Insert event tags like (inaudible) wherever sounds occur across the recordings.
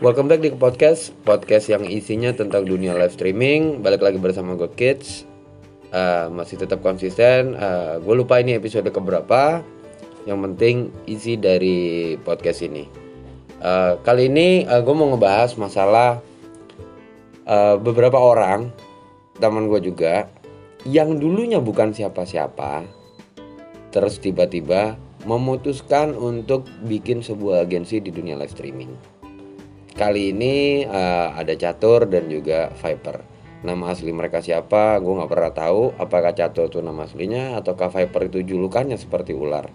Welcome back di podcast podcast yang isinya tentang dunia live streaming. Balik lagi bersama gue Kids. Uh, masih tetap konsisten. Uh, gue lupa ini episode keberapa. Yang penting isi dari podcast ini. Uh, kali ini uh, gue mau ngebahas masalah uh, beberapa orang teman gue juga yang dulunya bukan siapa-siapa, terus tiba-tiba memutuskan untuk bikin sebuah agensi di dunia live streaming Kali ini uh, ada Catur dan juga Viper. Nama asli mereka siapa? Gue nggak pernah tahu. Apakah Catur itu nama aslinya ataukah Viper itu julukannya seperti ular?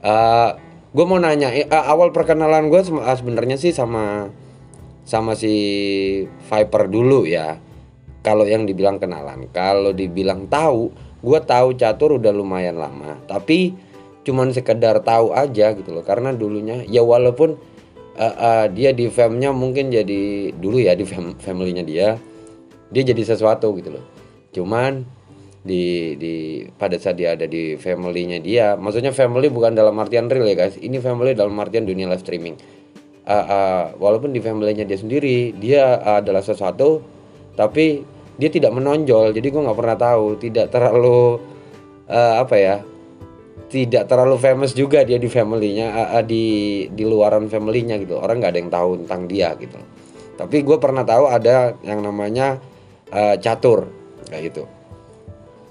Uh, eh, gue mau nanya, uh, awal perkenalan gue sebenarnya sih sama sama si Viper dulu ya. Kalau yang dibilang kenalan, kalau dibilang tahu, gue tahu Catur udah lumayan lama. Tapi cuman sekedar tahu aja gitu loh. Karena dulunya ya walaupun uh, uh, dia di famnya mungkin jadi dulu ya di fam familynya dia dia jadi sesuatu gitu loh. Cuman di di pada saat dia ada di familynya dia maksudnya family bukan dalam artian real ya guys. Ini family dalam artian dunia live streaming. Uh, uh, walaupun di familynya dia sendiri dia uh, adalah sesuatu tapi dia tidak menonjol. Jadi gue nggak pernah tahu tidak terlalu uh, apa ya tidak terlalu famous juga dia di familynya di di luaran familynya gitu. Orang nggak ada yang tahu tentang dia gitu. Tapi gue pernah tahu ada yang namanya uh, catur kayak gitu.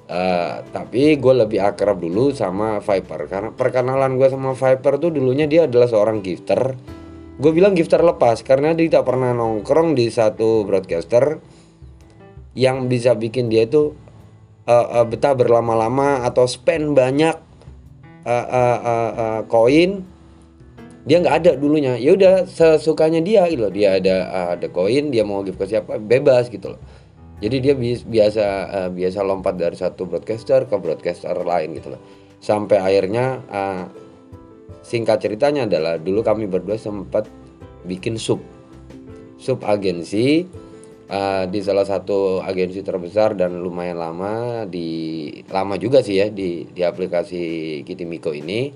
Uh, tapi gue lebih akrab dulu sama Viper. Karena perkenalan gue sama Viper tuh dulunya dia adalah seorang gifter. Gue bilang gifter lepas karena dia tak pernah nongkrong di satu broadcaster yang bisa bikin dia itu uh, uh, betah berlama-lama atau spend banyak uh, uh, uh, uh, koin dia nggak ada dulunya. Ya udah sesukanya dia gitu loh. Dia ada uh, ada koin dia mau give ke siapa bebas gitu loh. Jadi dia biasa uh, biasa lompat dari satu broadcaster ke broadcaster lain gitu loh. Sampai akhirnya uh, singkat ceritanya adalah dulu kami berdua sempat bikin sub sub agensi uh, di salah satu agensi terbesar dan lumayan lama di lama juga sih ya di di aplikasi Kitimiko ini.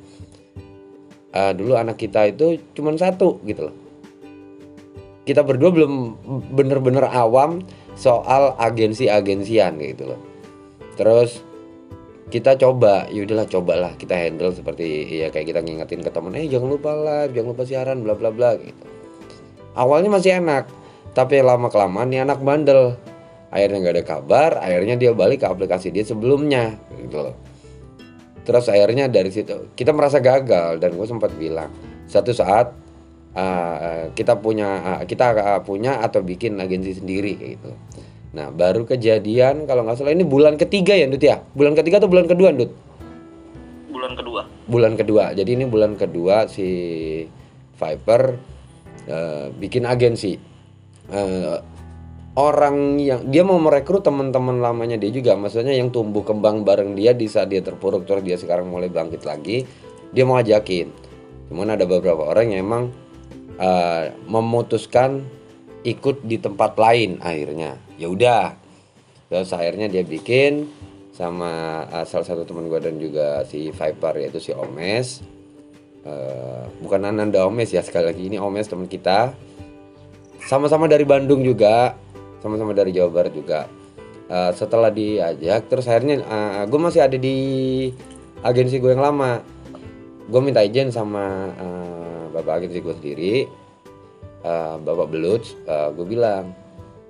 Uh, dulu anak kita itu cuma satu gitu loh. Kita berdua belum bener-bener awam soal agensi-agensian gitu loh. Terus kita coba yaudahlah cobalah kita handle seperti ya kayak kita ngingetin ke temen eh jangan lupa live jangan lupa siaran bla bla bla gitu. Awalnya masih enak tapi lama kelamaan nih anak bandel. Akhirnya nggak ada kabar akhirnya dia balik ke aplikasi dia sebelumnya gitu loh. Terus akhirnya dari situ kita merasa gagal dan gue sempat bilang satu saat uh, kita punya uh, kita uh, punya atau bikin agensi sendiri kayak gitu. Nah baru kejadian kalau nggak salah ini bulan ketiga ya Dut ya? Bulan ketiga atau bulan kedua Dut bulan kedua. Bulan kedua. Jadi ini bulan kedua si Viper uh, bikin agensi uh, orang yang dia mau merekrut teman-teman lamanya dia juga. Maksudnya yang tumbuh kembang bareng dia di saat dia terpuruk terus dia sekarang mulai bangkit lagi dia mau ajakin. Cuman ada beberapa orang yang emang uh, memutuskan ikut di tempat lain akhirnya. Ya udah. Terus akhirnya dia bikin sama uh, salah satu teman gue dan juga si Viper yaitu si Omes. Uh, bukan Ananda Omes ya sekali lagi. Ini Omes teman kita sama-sama dari Bandung juga. Sama-sama dari Jawa Barat juga. Uh, setelah diajak terus akhirnya uh, gue masih ada di agensi gue yang lama. Gue minta izin sama uh, bapak agensi gue sendiri. Uh, bapak Belut uh, gue bilang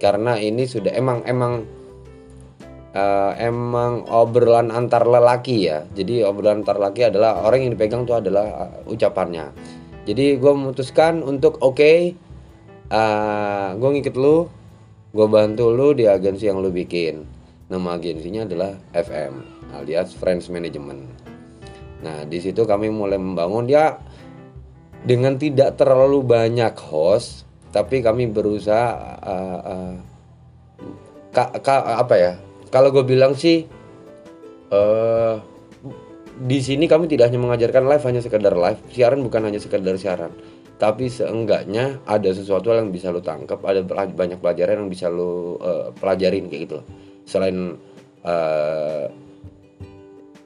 karena ini sudah emang emang uh, emang obrolan antar lelaki ya. Jadi obrolan antar lelaki adalah orang yang dipegang tuh adalah uh, ucapannya. Jadi gue memutuskan untuk oke okay, uh, ah, gue ngikut lu gue bantu lu di agensi yang lu bikin. Nama agensinya adalah FM alias Friends Management. Nah di situ kami mulai membangun. Dia dengan tidak terlalu banyak host tapi kami berusaha uh, uh, ka, ka, apa ya? Kalau gue bilang sih uh, di sini kami tidak hanya mengajarkan live hanya sekedar live. Siaran bukan hanya sekedar siaran tapi seenggaknya ada sesuatu yang bisa lo tangkap ada banyak pelajaran yang bisa lo uh, pelajarin kayak gitu selain uh,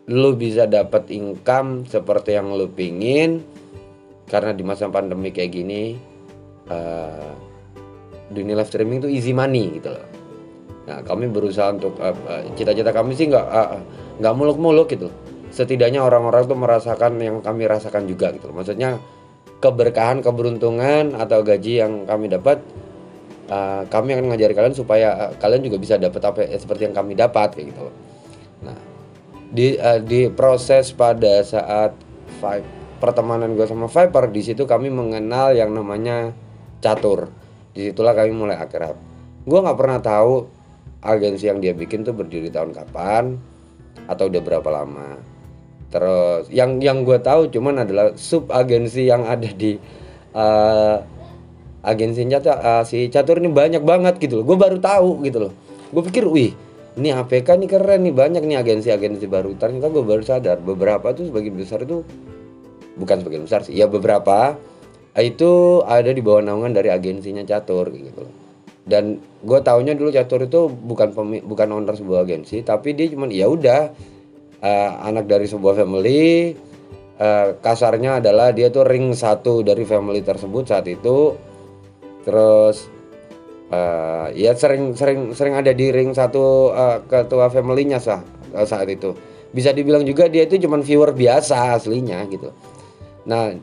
lo bisa dapat income seperti yang lo pingin karena di masa pandemi kayak gini uh, dunia live streaming itu easy money gitu loh. Nah kami berusaha untuk uh, uh, cita-cita kami sih nggak nggak muluk-muluk gitu setidaknya orang-orang tuh merasakan yang kami rasakan juga gitu maksudnya keberkahan keberuntungan atau gaji yang kami dapat uh, kami akan ngajari kalian supaya uh, kalian juga bisa dapat apa ya, seperti yang kami dapat kayak gitu. Nah di uh, di proses pada saat five, pertemanan gue sama Viper di situ kami mengenal yang namanya catur. Di situlah kami mulai akrab. Gue nggak pernah tahu agensi yang dia bikin tuh berdiri tahun kapan atau udah berapa lama terus yang yang gue tahu cuman adalah sub agensi yang ada di uh, agensinya uh, si catur ini banyak banget gitu loh. Gue baru tahu gitu loh. Gue pikir wih ini APK nih keren nih banyak nih agensi-agensi baru. Ternyata gue baru sadar beberapa tuh sebagian besar itu bukan sebagian besar sih ya beberapa itu ada di bawah naungan dari agensinya catur gitu loh. Dan gue taunya dulu catur itu bukan pemi, bukan owner sebuah agensi tapi dia cuma ya udah uh, anak dari sebuah family. Uh, kasarnya adalah dia tuh ring satu dari family tersebut saat itu. Terus uh, ya sering sering sering ada di ring satu uh, ketua familynya sah uh, saat itu. Bisa dibilang juga dia itu cuma viewer biasa aslinya gitu. Nah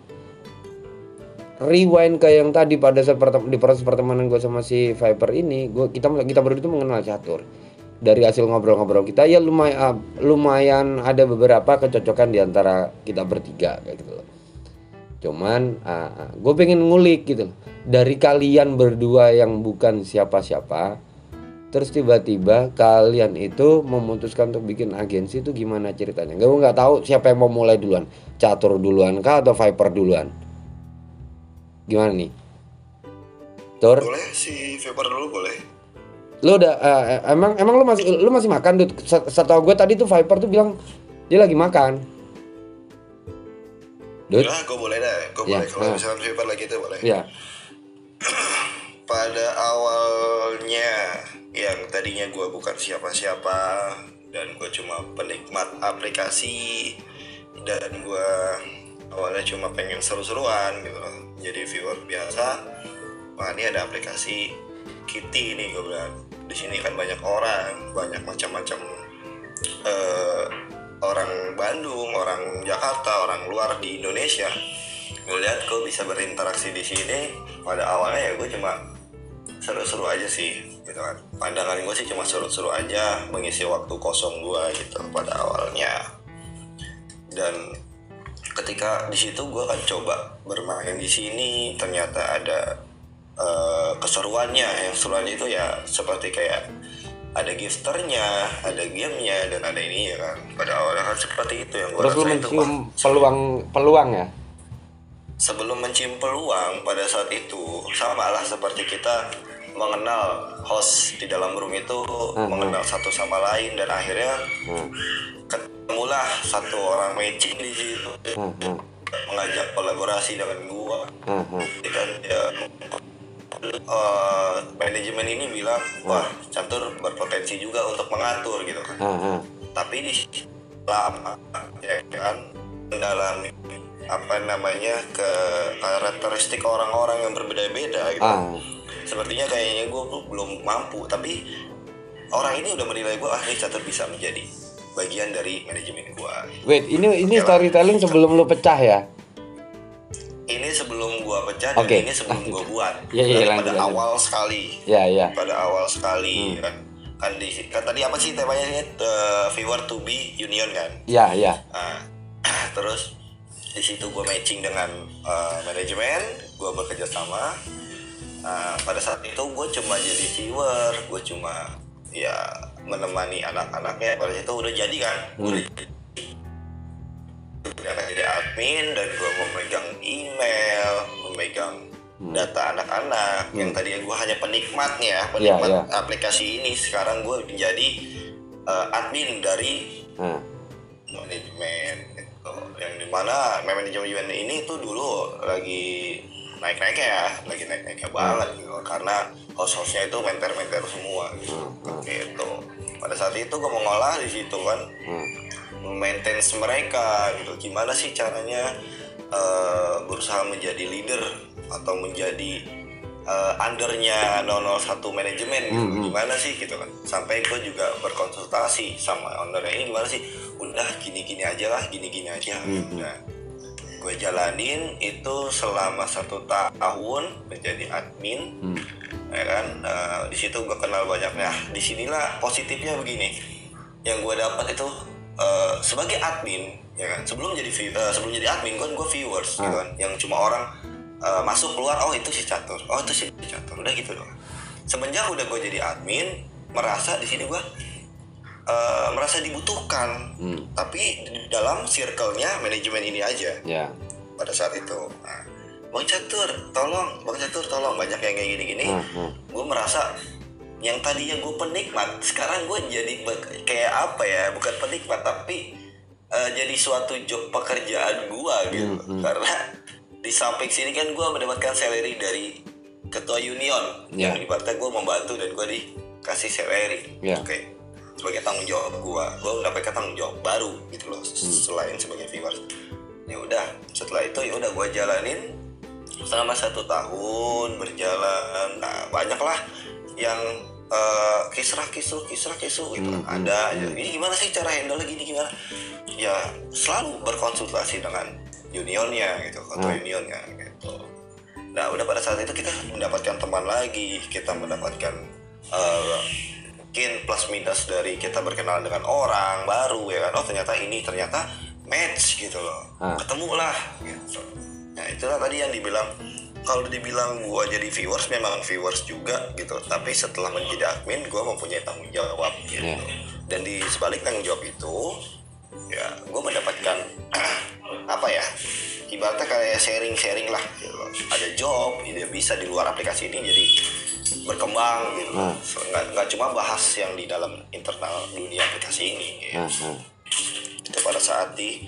rewind ke yang tadi pada saat di proses pertemanan gue sama si Viper ini gue kita kita berdua itu mengenal catur dari hasil ngobrol-ngobrol kita ya lumayan uh, lumayan ada beberapa kecocokan di antara kita bertiga kayak gitu loh cuman uh, gue pengen ngulik gitu dari kalian berdua yang bukan siapa-siapa terus tiba-tiba kalian itu memutuskan untuk bikin agensi itu gimana ceritanya gue nggak tahu siapa yang mau mulai duluan catur duluan kah atau Viper duluan Gimana nih? Tur? Boleh si Viper dulu boleh. Lu udah uh, emang emang lu masih lu masih makan tuh. Setahu gue tadi tuh Viper tuh bilang dia lagi makan. Dut? Ya, gue boleh deh. Gue ya, boleh. Kalau misalnya Viper lagi itu boleh. Ya. (clears throat) Pada awalnya yang tadinya gue bukan siapa-siapa dan gue cuma penikmat aplikasi dan gue awalnya cuma pengen seru-seruan gitu loh jadi viewer biasa wah ini ada aplikasi Kitty ini gue bilang di sini kan banyak orang banyak macam-macam uh, orang Bandung orang Jakarta orang luar di Indonesia. Lihat gue bisa berinteraksi di sini pada awalnya ya gue cuma seru-seru aja sih gitu kan. Pandangan gue sih cuma seru-seru aja mengisi waktu kosong gue gitu pada awalnya. Dan ketika di situ gue kan coba bermain di sini ternyata ada uh, keseruannya yang seruannya itu ya seperti kayak ada gifternya, ada gamenya dan ada ini ya kan. Pada awalnya kan seperti itu yang gue Terus mencium peluang peluang ya? Sebelum mencium peluang pada saat itu sama lah seperti kita mengenal host di dalam room itu uh-huh. mengenal satu sama lain dan akhirnya uh-huh ketemulah satu orang matching di situ hmm, hmm. mengajak kolaborasi dengan gua hmm, hmm. kan ya uh, manajemen ini bilang wah catur berpotensi juga untuk mengatur gitu kan hmm, hmm. tapi di lama ya kan dalam apa namanya ke karakteristik orang-orang yang berbeda-beda gitu hmm. sepertinya kayaknya gue belum mampu tapi orang ini udah menilai gue ah ini catur bisa menjadi bagian dari manajemen gua. Wait, ini ini storytelling sebelum lu pecah ya? Ini sebelum gua pecah dan okay. ini sebelum gua (laughs) buat. Iya, iya, pada lanjut. awal sekali. Iya, iya. Pada awal sekali hmm. kan. Kan, di, kan tadi apa sih temanya ini The viewer to be union kan? Iya, iya. Nah, (clears throat) terus di situ gue matching dengan uh, manajemen, gue bekerja sama. Nah, pada saat itu gue cuma jadi viewer, gue cuma ya menemani anak-anaknya pada itu udah jadi kan hmm. udah udah jadi admin dan gue memegang email memegang hmm. data anak-anak hmm. yang tadi gue hanya penikmatnya penikmat yeah, yeah. aplikasi ini sekarang gue menjadi uh, admin dari hmm. manajemen gitu. yang di mana manajemen ini tuh dulu lagi naik-naiknya ya lagi naik-naiknya banget gitu karena host-hostnya itu menter-menter semua gitu hmm. gitu pada saat itu gue mau ngolah di situ kan hmm. Maintenance mereka gitu. Gimana sih caranya uh, berusaha menjadi leader atau menjadi eh, undernya 001 manajemen gitu. Hmm, hmm. gimana sih gitu kan? Sampai gue juga berkonsultasi sama ownernya ini gimana sih? Udah gini-gini aja lah gini-gini aja. Hmm, Nah, gue jalanin itu selama satu tahun menjadi admin Hmm. ya kan? Eh, di situ gue kenal banyak nah di sinilah positifnya begini. Yang gue dapat itu sebagai admin ya kan? Sebelum jadi eh, sebelum jadi admin kan gue viewers gitu kan? Yang cuma orang eh, masuk keluar oh itu si catur oh itu si catur udah gitu doang. Semenjak udah gue jadi admin merasa di sini gue eh, merasa dibutuhkan. Hmm. tapi di dalam circle-nya manajemen ini aja. Ya. pada saat itu nah, bang catur tolong bang catur tolong banyak yang kayak gini-gini. Hmm, hmm. gue merasa yang tadinya gue penikmat sekarang gue jadi kayak apa ya bukan penikmat tapi eh, jadi suatu job pekerjaan gue gitu Hmm, hmm. karena di samping sini kan gue mendapatkan salary dari ketua union Ya. yang ibaratnya gue membantu dan gue dikasih salary Ya. oke sebagai tanggung jawab gue gue mendapatkan tanggung jawab baru gitu loh Hmm. selain sebagai viewers ya udah setelah itu ya udah gue jalanin selama satu tahun berjalan nah banyaklah yang eh, kisrah kisruh kisrah kisruh gitu. Hmm, hmm, ada hmm. ini gimana sih cara handle gini gimana? Ya selalu berkonsultasi dengan unionnya gitu. Ketua Hmm. unionnya gitu. Nah udah pada saat itu kita mendapatkan teman lagi. Kita mendapatkan eh, mungkin plus minus dari kita berkenalan dengan orang baru ya kan? Oh ternyata ini ternyata match gitu loh. Ah. ketemu lah gitu. Nah itulah tadi yang dibilang kalau dibilang gua jadi viewers memang viewers juga gitu tapi setelah menjadi admin gua mempunyai tanggung jawab gitu Ya. dan di sebalik tanggung jawab itu ya gue mendapatkan (clears throat) apa ya ibaratnya kayak sharing-sharing lah gitu ada job ini bisa di luar aplikasi ini jadi berkembang gitu Hmm. So, nggak nggak cuma bahas yang di dalam internal dunia aplikasi ini gitu. Nah, nah. itu pada saat di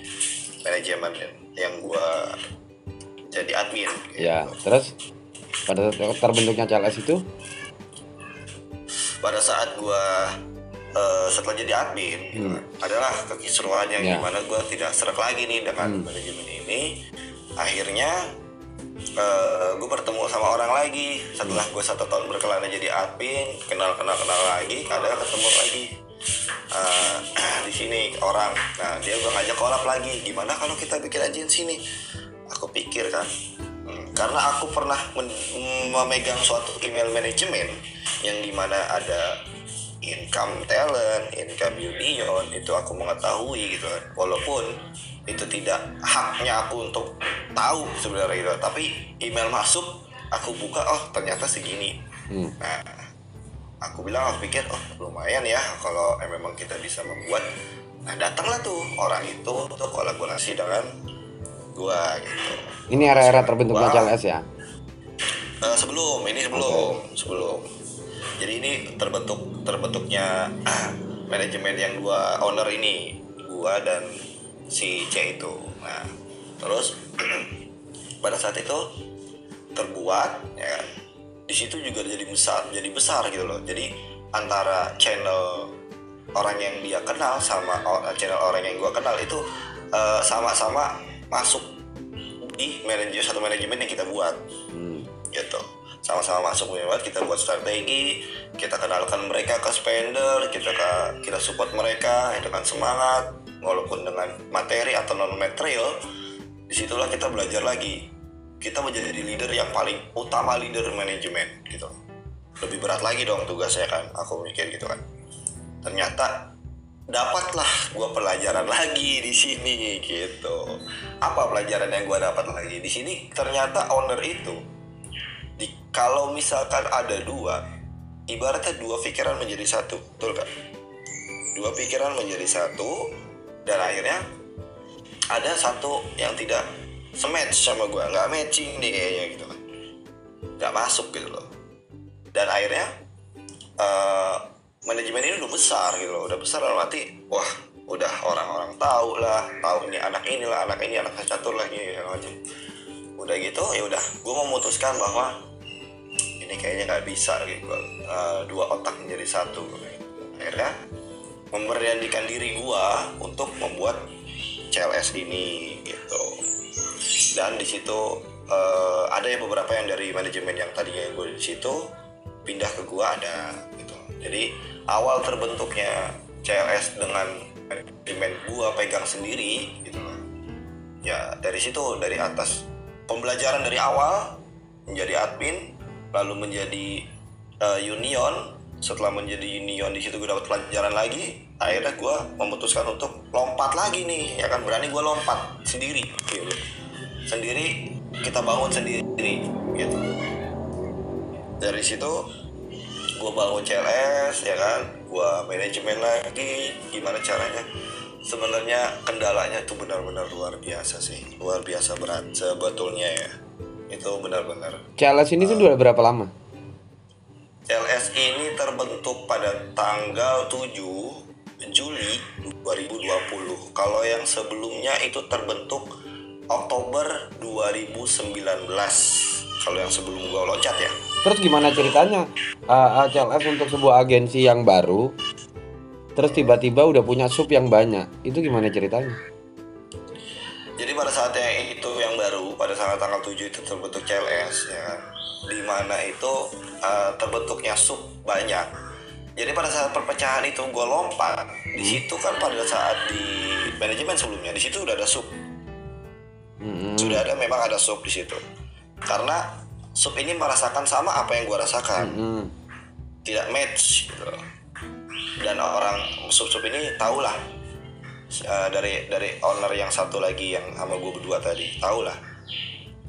manajemen yang gua jadi admin gitu. Ya, terus pada saat terbentuknya CLS itu pada saat gua eh, setelah jadi admin gitu Hmm. adalah kekisruan yang Ya. di mana gua tidak serak lagi nih dengan Hmm. manajemen ini akhirnya eh, gue bertemu sama orang lagi setelah gue satu tahun berkelana jadi admin kenal kenal kenal lagi ada ketemu lagi eh, (clears throat) di sini orang nah dia gue ngajak kolab lagi gimana kalau kita bikin agensi nih aku pikir kan hmm, karena aku pernah memegang suatu email manajemen yang di mana ada income talent, income union itu aku mengetahui gitu kan. Walaupun itu tidak haknya aku untuk tahu sebenarnya gitu. Tapi email masuk aku buka oh ternyata segini. Hmm. Nah, aku bilang aku pikir oh lumayan ya kalau eh, memang kita bisa membuat. Nah datanglah tuh orang itu untuk kolaborasi dengan gua gitu. ini era-era terbentuknya. CLS ya. Eh, sebelum ini sebelum sebelum jadi ini terbentuk terbentuknya (clears throat) manajemen yang dua owner ini gua dan si C itu nah terus (clears throat) pada saat itu terbuat ya kan di situ juga jadi besar jadi besar gitu loh jadi antara channel orang yang dia kenal sama channel orang yang gua kenal itu eh, sama-sama masuk di manajemen satu manajemen yang kita buat. Hmm. gitu. Sama-sama masuk buat kita buat strategi kita kenalkan mereka ke spender kita ke, kita support mereka dengan semangat walaupun dengan materi atau non material di situlah kita belajar lagi. Kita menjadi leader yang paling utama leader manajemen gitu. Lebih berat lagi dong tugasnya kan aku mikir gitu kan. Ternyata dapatlah gua pelajaran lagi di sini gitu. Apa pelajaran yang gua dapat lagi di sini? Ternyata owner itu di, kalau misalkan ada dua ibaratnya dua pikiran menjadi satu betul kan dua pikiran menjadi satu dan akhirnya ada satu yang tidak sematch sama gua nggak matching nih kayaknya gitu kan. Nggak masuk gitu loh. Dan akhirnya eh, manajemen ini udah besar gitu loh udah besar dalam arti wah udah orang-orang tahu lah tahu ini anak inilah anak ini anak catur lah segala macam. Udah gitu ya udah gue memutuskan bahwa ini kayaknya nggak bisa gitu Eh, dua otak menjadi satu. Akhirnya memberanikan diri gue untuk membuat CLS ini gitu. Dan di situ eh, ada yang beberapa yang dari manajemen yang tadinya gue di situ pindah ke gue ada gitu. Jadi awal terbentuknya CLS dengan manajemen gue pegang sendiri gitu ya dari situ dari atas. Pembelajaran dari awal menjadi admin lalu menjadi eh, union. Setelah menjadi union di situ gue dapat pelajaran lagi. Akhirnya gue memutuskan untuk lompat lagi nih ya kan? Berani gue lompat sendiri gitu. Sendiri kita bangun sendiri gitu. Dari situ gue bangun CLS ya kan? Gue manajemen lagi gimana caranya? Sebenarnya kendalanya tuh benar-benar luar biasa sih. Luar biasa berat sebetulnya ya. Itu benar-benar. CLS ini tuh udah berapa lama? CLS ini terbentuk pada tanggal 7 Juli 2020 kalau yang sebelumnya itu terbentuk Oktober 2019 kalau yang sebelum gua loncat ya Terus gimana ceritanya uh, untuk sebuah agensi yang baru Terus tiba-tiba udah punya sub yang banyak Itu gimana ceritanya? Jadi pada saat yang itu yang baru pada saat tanggal 7 itu terbentuk CLS ya kan. Di mana itu uh, terbentuknya sub banyak. Jadi pada saat perpecahan itu gue lompat di situ kan pada saat di manajemen sebelumnya di situ udah ada sub. Hmm, Sudah ada memang ada sub di situ. Karena sub ini merasakan sama apa yang gue rasakan. hmm. Tidak match gitu. Dan orang sub-sub ini tahulah uh, dari dari owner yang satu lagi yang sama gue berdua tadi tahulah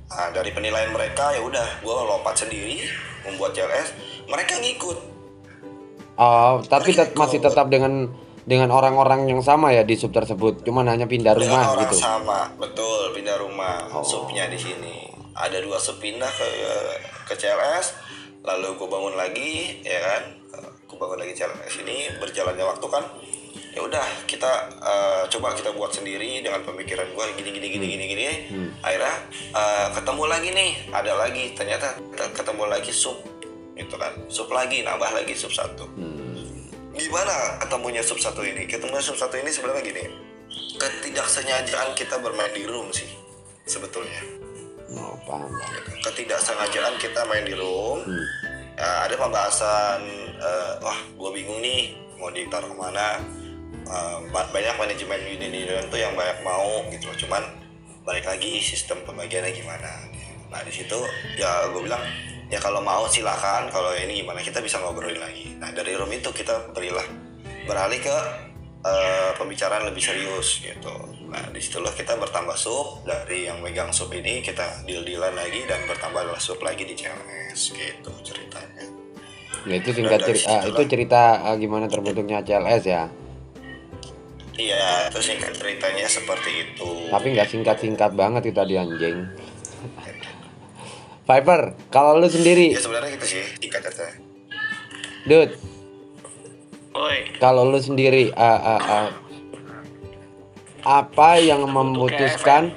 nah, dari penilaian mereka ya udah gue lompat sendiri membuat CLS mereka ngikut Oh, tapi Mereka tet- masih tetap dengan dengan orang-orang yang sama ya di sub tersebut Cuman hanya pindah dengan rumah orang gitu sama betul pindah rumah Oh. subnya di sini ada dua sub pindah ke ke CLS lalu gue bangun lagi ya kan? Gue bangun lagi CLS ini berjalannya waktu kan ya udah kita eh, coba kita buat sendiri dengan pemikiran gue gini gini gini gini gini. Akhirnya eh, ketemu lagi nih ada lagi ternyata ketemu lagi sub itu kan? Sub lagi nambah lagi sub satu. Gimana ketemunya sub satu ini? Ketemunya sub satu ini sebenarnya gini ketidaksengajaan kita bermain di room sih sebetulnya Oh, paham, ketidaksengajaan kita main di room. Ya, ada pembahasan eh, wah gue bingung nih mau ditaruh ke mana. Ba- banyak manajemen union tuh yang banyak mau gitu. Cuman balik lagi sistem pembagiannya gimana nah di situ ya gue bilang ya kalau mau silakan kalau ini gimana kita bisa ngobrolin lagi. Nah dari room itu kita berilah beralih ke eh, pembicaraan lebih serius gitu nah di situlah kita bertambah sub dari yang megang sub ini kita deal dealan lagi dan bertambah sub lagi di CLS gitu ceritanya Ya itu singkat cerita, itu cerita ah, gimana terbentuknya CLS ya. Iya, itu singkat ceritanya seperti itu. Tapi nggak singkat-singkat banget itu tadi anjing. (laughs) Viper, kalau lu sendiri, Ya sebenarnya gitu sih singkat ceritanya. Dut, Oi, kalau lu sendiri ah, ah, ah, apa yang memutuskan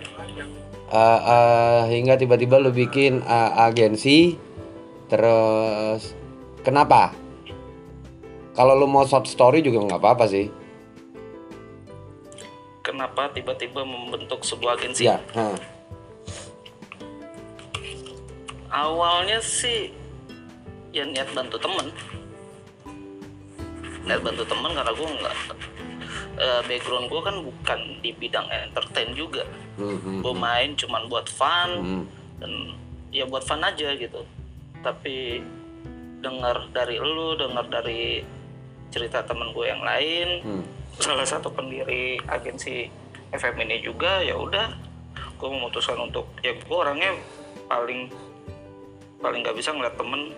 ah, ah, hingga tiba-tiba lu bikin ah, agensi terus kenapa? Kalau lu mau short story juga nggak apa-apa sih. kenapa tiba-tiba membentuk sebuah agensi? Ya, ha. Awalnya sih ya niat bantu temen. Niat bantu temen karena gue nggak eh, background gue kan bukan di bidang entertain juga. Hmm, hmm, Gue main cuman buat fun hmm. dan ya buat fun aja gitu. Tapi dengar dari lu, dengar dari cerita temen gue yang lain, Hmm. salah satu pendiri agensi FM ini juga ya udah gue memutuskan untuk ya gue orangnya paling paling nggak bisa ngeliat temen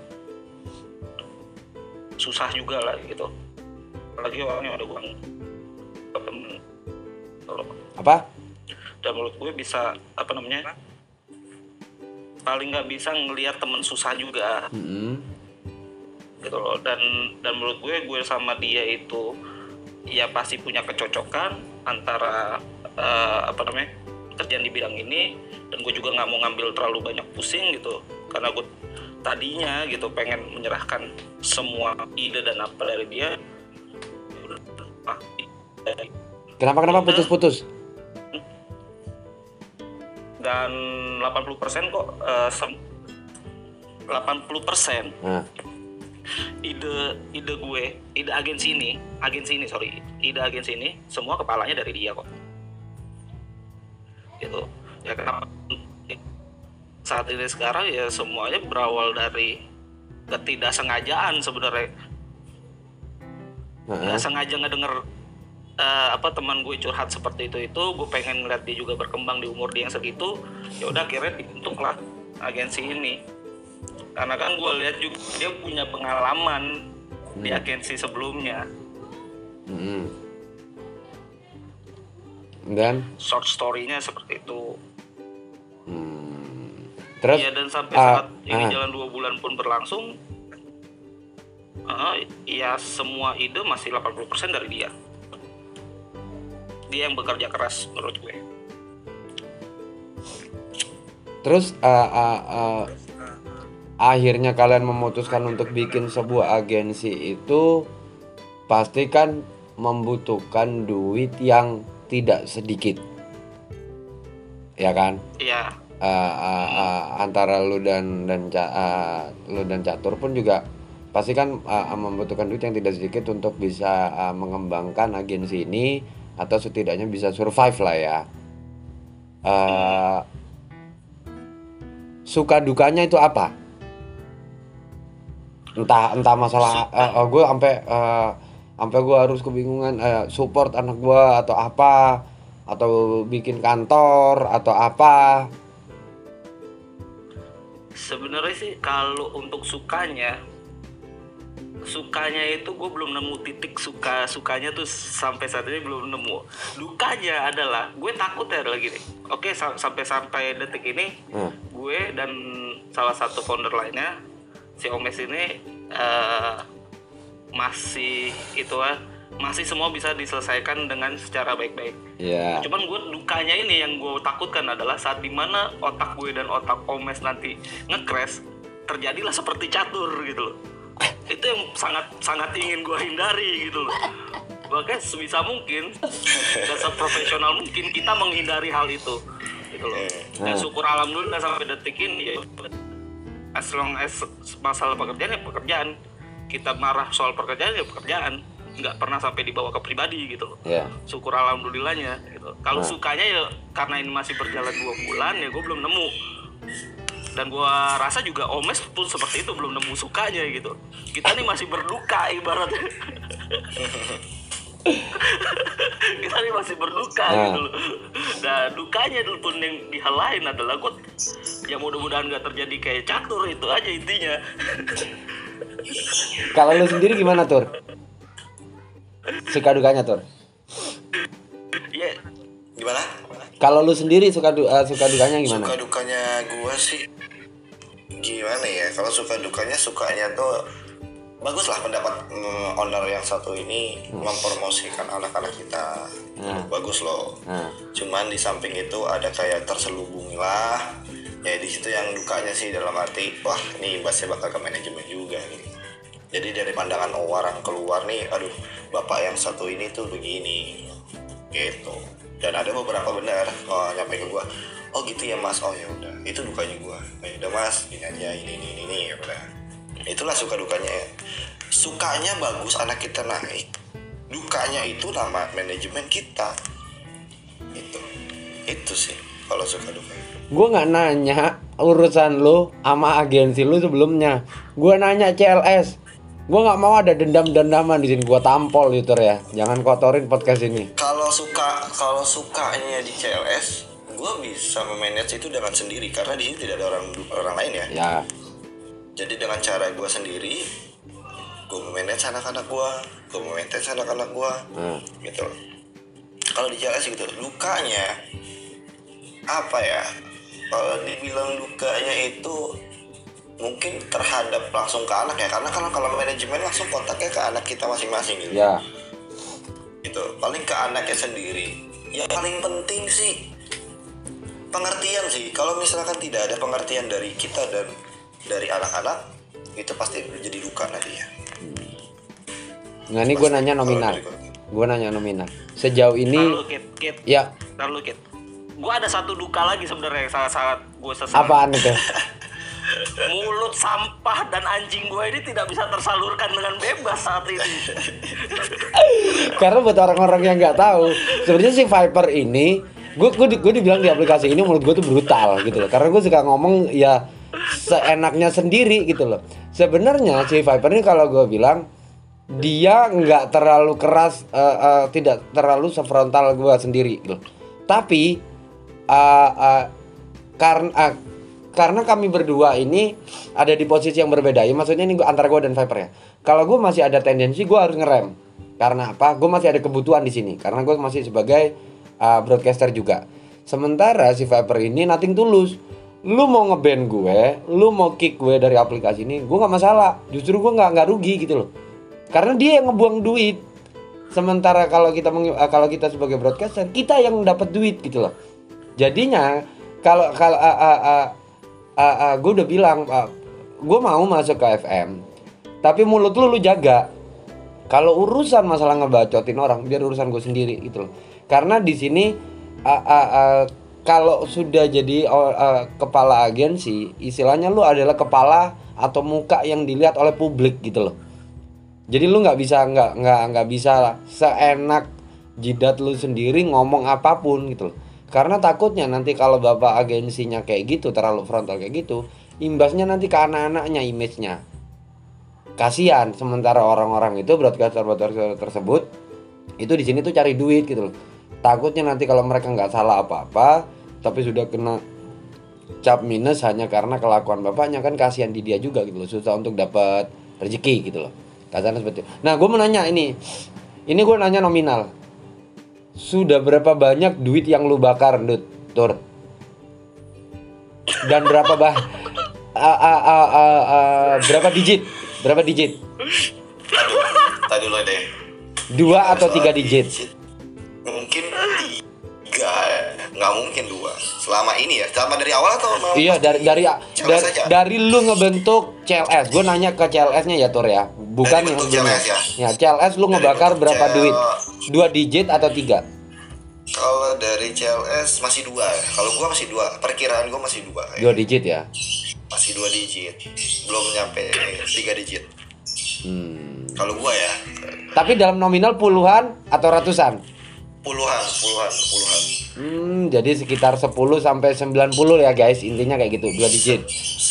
susah juga lah gitu apalagi orangnya ada gue kalau Apa? dan menurut gue bisa apa namanya paling nggak bisa ngelihat temen susah juga. Hmm. gitu loh. Dan dan menurut gue gue sama dia itu ya pasti punya kecocokan antara eh, apa namanya kerjaan di bidang ini dan gue juga nggak mau ngambil terlalu banyak pusing gitu. Karena gue tadinya gitu pengen menyerahkan semua ide dan apa dari dia Ah, Kenapa kenapa putus-putus? dan 80% kok sem- 80% Nah, ide ide gue, ide agensi ini, agensi ini sorry, ide agensi ini semua kepalanya dari dia kok. Gitu. Ya kenapa saat ini sekarang ya semuanya berawal dari ketidaksengajaan sebenarnya. Heeh. Nggak sengaja ngedenger eh, apa teman gue curhat seperti itu itu, gue pengen ngeliat dia juga berkembang di umur dia yang segitu. Ya udah akhirnya dibentuklah agensi ini. Karena kan gue lihat juga dia punya pengalaman di agensi sebelumnya. Mm-mm. Dan? Short story-nya seperti itu. Hmm, terus? Iya dan sampai ah, saat ini ah. jalan dua bulan pun berlangsung eh, ya semua ide masih 80% dari dia dia yang bekerja keras menurut gue. Terus ah, ah, ah, akhirnya kalian memutuskan untuk bikin sebuah agensi itu pasti kan membutuhkan duit yang tidak sedikit. Ya kan? Iya. Ah, ah, ah, antara lu dan dan ah, lu dan catur pun juga pasti kan ah, membutuhkan duit yang tidak sedikit untuk bisa ah, mengembangkan agensi ini atau setidaknya bisa survive lah ya. Ah, suka dukanya itu apa? Entah entah masalah gue sampai eh, sampai gue harus kebingungan eh, support anak gue atau apa atau bikin kantor atau apa sebenarnya sih kalau untuk sukanya sukanya itu gue belum nemu titik suka sukanya tuh sampai saat ini belum nemu dukanya adalah gue takut ya lagi nih oke sa- sampai sampai detik ini Hmm. gue dan salah satu founder lainnya si Omes ini eh, masih itu ah, masih semua bisa diselesaikan dengan secara baik-baik ya Cuman gue dukanya ini yang gue takutkan adalah saat di mana otak gue dan otak Omes nanti nge-crash terjadilah seperti catur gitu loh. (laughs) Itu yang sangat sangat ingin gue hindari gitu loh. Makanya sebisa mungkin dan seprofesional mungkin kita menghindari hal itu gitu loh. Dan syukur alhamdulillah sampai detik ini ya as long as masalah pekerjaan ya pekerjaan kita marah soal pekerjaan ya pekerjaan nggak pernah sampai dibawa ke pribadi gitu loh ya syukur alhamdulillahnya gitu. Kalau sukanya ya karena ini masih berjalan dua bulan ya gue belum nemu. Dan gue rasa juga Omes pun seperti itu belum nemu sukanya gitu. Kita nih masih berduka ibaratnya. (laughs) kita nih masih berduka Nah. gitu loh. Nah dukanya dulu pun yang di hal lain adalah gue ya mudah-mudahan nggak terjadi kayak catur itu aja intinya. (laughs) kalau lu sendiri gimana tur suka dukanya tur ya Gimana? kalau lu sendiri suka du- eh, suka dukanya gimana Suka dukanya gua sih gimana ya? Kalau suka dukanya sukanya tuh bagus lah pendapat mm, owner yang satu ini mempromosikan anak-anak kita. Hmm. Bagus loh. nah, Cuman di samping itu ada kayak terselubung lah. Ya di situ yang dukanya sih dalam arti wah ini imbasnya bakal ke manajemen juga gitu. Jadi dari pandangan orang keluar nih, aduh bapak yang satu ini tuh begini, gitu. Dan ada beberapa benar oh, nyampe ke gua, oh gitu ya mas, oh ya udah, itu dukanya gua. Ya udah mas, ini aja ini ini ini, ini ya udah. Itulah suka dukanya. ya. Sukanya bagus anak kita naik, dukanya itu nama manajemen kita. Itu, itu sih kalau suka duka. gue nggak nanya urusan lu sama agensi lu sebelumnya gue nanya CLS gue nggak mau ada dendam-dendaman di sini gue tampol gitu ya jangan kotorin podcast ini kalau suka kalau sukanya di CLS gue bisa memanage itu dengan sendiri karena di sini tidak ada orang orang lain ya. Ya. Jadi dengan cara gue sendiri gue memanage anak-anak gue gue memanage anak-anak gue nah, gitu. Kalau di CLS gitu lukanya apa ya? Kalau dibilang lukanya itu mungkin terhadap langsung ke anak ya karena kalau kalau manajemen langsung kontaknya ke anak kita masing-masing gitu. Ya. Gitu. Paling ke anaknya sendiri. Yang paling penting sih pengertian sih. Kalau misalkan tidak ada pengertian dari kita dan dari anak-anak itu pasti jadi duka nanti ya. Nah ini gue nanya nominal. Gue nanya nominal. Sejauh ini Lalu kit. Kit. Ya. Lalu kit. Gue ada satu duka lagi sebenarnya yang sangat-sangat gue sesal. Apaan itu? (laughs) Mulut sampah dan anjing gue ini tidak bisa tersalurkan dengan bebas saat ini. (laughs) Karena buat orang-orang yang nggak tahu, sebenarnya si Viper ini, gue gue gue dibilang di aplikasi ini menurut gue tuh brutal gitu loh. Karena gue suka ngomong ya seenaknya sendiri gitu loh. Sebenarnya si Viper ini kalau gue bilang dia nggak terlalu keras, eh, eh, tidak terlalu sefrontal gue sendiri gitu. Tapi eh, eh, karena eh, karena kami berdua ini ada di posisi yang berbeda ya maksudnya ini antara gue dan Viper ya kalau gue masih ada tendensi gue harus ngerem karena apa gue masih ada kebutuhan di sini karena gue masih sebagai uh, broadcaster juga. Sementara si Viper ini nothing tulus lu mau ngeband gue lu mau kick gue dari aplikasi ini gue nggak masalah. Justru gue nggak nggak rugi gitu loh. Karena dia yang ngebuang duit. Sementara kalau kita uh, kalau kita sebagai broadcaster kita yang dapat duit gitu loh. Jadinya kalau kalau uh, uh, uh, uh, uh, gue udah bilang gue mau masuk ke FM tapi mulut lu lu jaga. Kalau urusan masalah ngebacotin orang biar urusan gue sendiri gitu loh karena di sini uh, uh, uh, kalau sudah jadi uh, uh, kepala agensi istilahnya lu adalah kepala atau muka yang dilihat oleh publik gitu loh. Jadi lu nggak bisa nggak nggak nggak bisa seenak jidat lu sendiri ngomong apa pun gitu loh. Karena takutnya nanti kalau bapak agensinya kayak gitu terlalu frontal kayak gitu imbasnya nanti ke anak-anaknya image-nya. Kasihan sementara orang-orang itu broadcaster broadcaster tersebut itu di sini tuh cari duit gitu loh takutnya nanti kalau mereka nggak salah apa-apa tapi sudah kena cap minus hanya karena kelakuan bapaknya kan kasihan di dia juga gitu loh susah untuk dapat rezeki gitu loh. Kasarnya seperti itu. Nah gue mau nanya ini. Ini gue nanya nominal. Sudah berapa banyak duit yang lu bakar Dut Tur. Dan berapa bah (laughs) a- a- a- a- a- berapa digit? Berapa digit? Tadi lo deh. dua atau tiga digit nggak mungkin dua. Selama ini ya, selama dari awal atau Iya dari dari CLS dari, dari lu ngebentuk CLS. Gue nanya ke CLS-nya ya Tur ya, bukan Dari yang sebelumnya. CLS ya? Ya CLS lu Dari ngebakar berapa CL. duit? Dua digit atau tiga? Kalau dari CLS masih dua ya. Kalau gua masih dua, perkiraan gua masih dua. ya. Dua digit ya. Masih dua digit, belum nyampe tiga digit. Hmm. Kalau gua ya, Tapi dalam nominal puluhan atau ratusan? Puluhan, puluhan, puluhan. Hmm, jadi sekitar 10 sampai 90 ya guys, intinya kayak gitu, dua digit.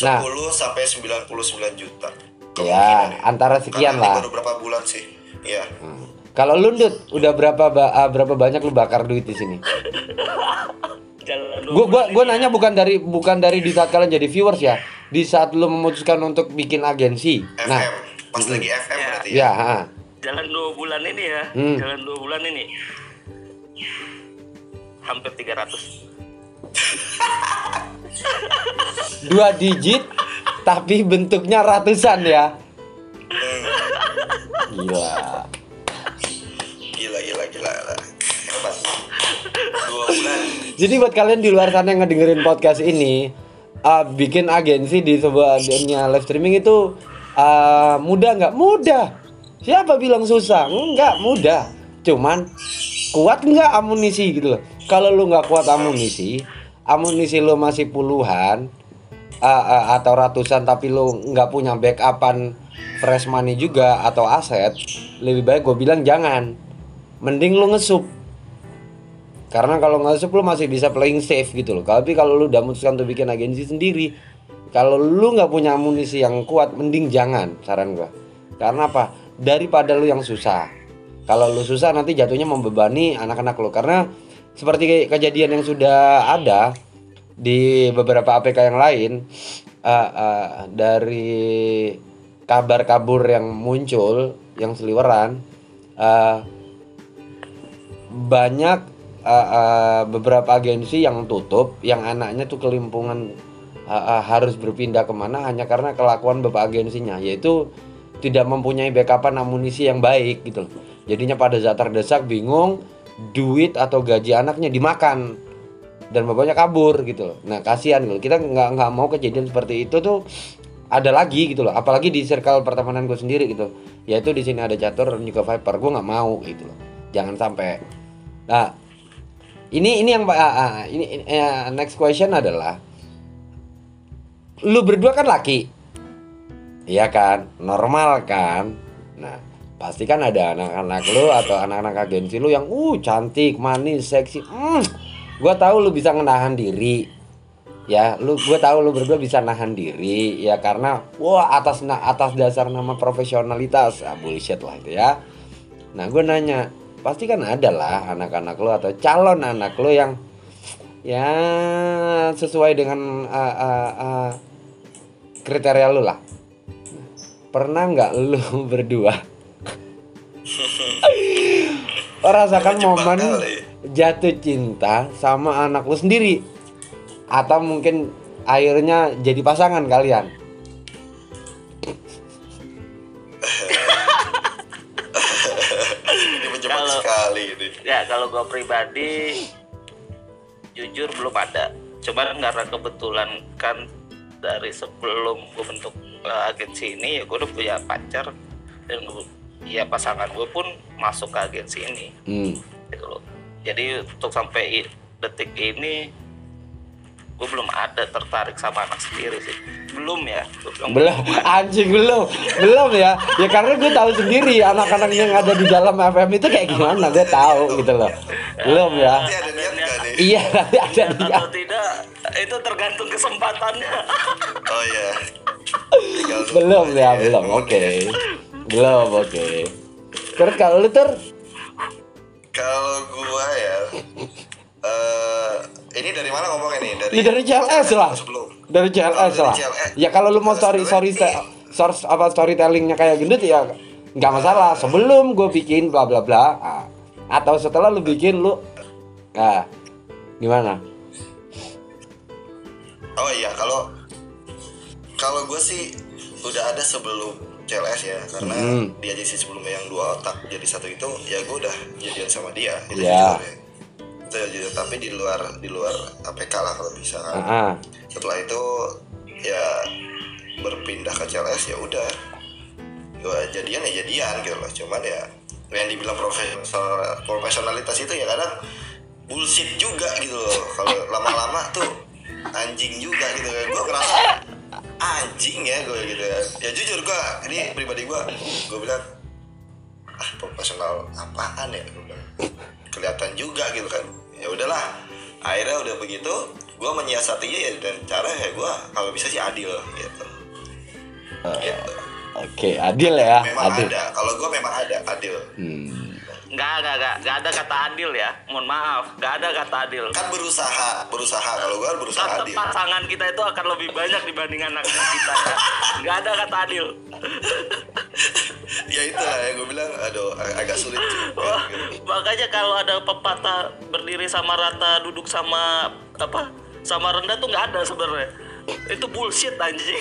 Nah, 10 sampai 99 juta. ya Kemungkinan antara sekian Karena lah. baru berapa bulan sih? Iya. Hmm. Kalau lu Dut, udah berapa ba- ah, berapa banyak lu bakar duit di sini? (laughs) Jalan dua Gua gua nanya bukan dari bukan dari di saat kalian jadi viewers ya. Di saat lu memutuskan untuk bikin agensi. FM. Nah, Pas lagi FM Ya. berarti ya. ya, ha. jalan dua bulan ini ya Hmm. jalan dua bulan ini hampir 300 dua digit tapi bentuknya ratusan ya. Gila. Gila, gila, gila. gila. Hebat. Dua bulan. Jadi buat kalian di luar sana yang ngedengerin podcast ini, uh, bikin agensi di sebuah dunia live streaming itu uh, mudah nggak? Mudah. Siapa bilang susah? Enggak, mudah. Cuman kuat nggak amunisi gitu loh. Kalau lu nggak kuat amunisi, amunisi lu masih puluhan uh, uh, atau ratusan tapi lu nggak punya backupan fresh money juga atau aset, lebih baik gue bilang jangan. Mending lu ngesup karena kalau nggak lu masih bisa playing safe gitu loh. Tapi kalau lu udah memutuskan untuk bikin agensi sendiri, kalau lu nggak punya amunisi yang kuat, mending jangan saran gua. Karena apa? Daripada lu yang susah. Kalau lu susah nanti jatuhnya membebani anak-anak lu. Karena seperti ke- kejadian yang sudah ada di beberapa APK yang lain uh, uh, dari kabar kabur yang muncul yang seliweran uh, banyak uh, uh, beberapa agensi yang tutup yang anaknya tuh kelimpungan uh, uh, harus berpindah ke mana hanya karena kelakuan bapak agensinya yaitu tidak mempunyai backupan amunisi yang baik gitu jadinya pada saat terdesak bingung duit atau gaji anaknya dimakan. Dan bapaknya kabur gitu loh. Nah kasihan gitu. Kita nggak nggak mau kejadian seperti itu tuh ada lagi gitu loh. Apalagi di circle pertemanan gue sendiri gitu. Yaitu di sini ada catur dan juga viper. Gue nggak mau gitu loh. Jangan sampai. Nah ini ini yang ah, ah, ini, eh, next question adalah lu berdua kan laki? Iya kan? Normal kan? Nah pasti kan ada anak-anak lu atau anak-anak agensi lu yang uh cantik manis seksi. Hmm, gua tahu lu bisa menahan diri. Ya lu gua tahu lu berdua bisa nahan diri ya karena wah atas na atas dasar nama profesionalitas. Ah, bullshit lah itu ya. Nah gue nanya pasti kan ada lah anak-anak lu atau calon anak lu yang ya sesuai dengan uh, uh, uh, kriteria lu lah. Pernah nggak lu (laughs) berdua merasakan Jebak momen kali. jatuh cinta sama anak lu sendiri? Atau mungkin akhirnya jadi pasangan kalian? Kalau- sekali ini. Ya kalau gue pribadi jujur belum ada. Cuman karena kebetulan kan dari sebelum gue bentuk uh, agensi ini ya gue udah punya pacar dan gua- ya pasangan gue pun masuk ke agensi ini. Hmm. gitu loh. Jadi untuk sampai detik ini gue belum ada tertarik sama anak sendiri sih. Belum ya. Bilang belum. (laughs) Anjing belum. Belum ya. Ya karena gue tahu sendiri anak-anak yang ada di dalam FM itu kayak gimana. Gue tahu gitu loh. Belum ya. Iya nanti ada dia atau tidak itu tergantung kesempatannya. Oh iya. (laughs) Belum ya belum. Oke belum oke. Terus kalau lu ter kalau gua ya eh ini dari mana ngomongnya nih? Dari dari CLS lah. sebelum. Dari CLS Kalau lah. Dari ya kalau lu mau story story source apa storytellingnya kayak gendut ya nggak masalah. Sebelum gue bikin bla bla bla ah. atau setelah lu bikin lu ah gimana? Oh iya kalau kalau gue sih udah ada sebelum CLS ya karena Hmm. di agensi sebelumnya yang dua otak jadi satu itu ya gue udah jadian sama dia itu Iya. jujur ya. itu ya jujur tapi di luar di luar APK lah kalau bisa ah ah. setelah itu ya berpindah ke CLS ya udah gue jadian ya jadian gitu loh cuman ya yang dibilang profesional profesionalitas itu ya kadang bullshit juga gitu loh kalau lama-lama tuh anjing juga gitu kan gue ngerasa anjing ya gue gitu ya. Ya jujur gue ini pribadi gue gue bilang ah profesional apaan ya? Gue bilang kelihatan juga gitu kan. Ya udahlah akhirnya udah begitu gue menyiasatinya ya dan cara ya gue kalau bisa sih adil gitu. Gitu. oke adil ya memang adil. ada kalau gue memang ada adil. Hmm. Nggak nggak nggak. Nggak ada kata adil ya. Mohon maaf. Nggak ada kata adil. Kan berusaha berusaha. Kalau gue berusaha Kata adil. pasangan kita itu akan lebih banyak dibanding anak kita ya. nggak ada kata adil. Ya itulah ya gue bilang aduh ag- agak sulit juga gitu. makanya kalau ada pepatah berdiri sama rata duduk sama apa sama rendah tuh nggak ada sebenarnya. Itu bullshit anjing.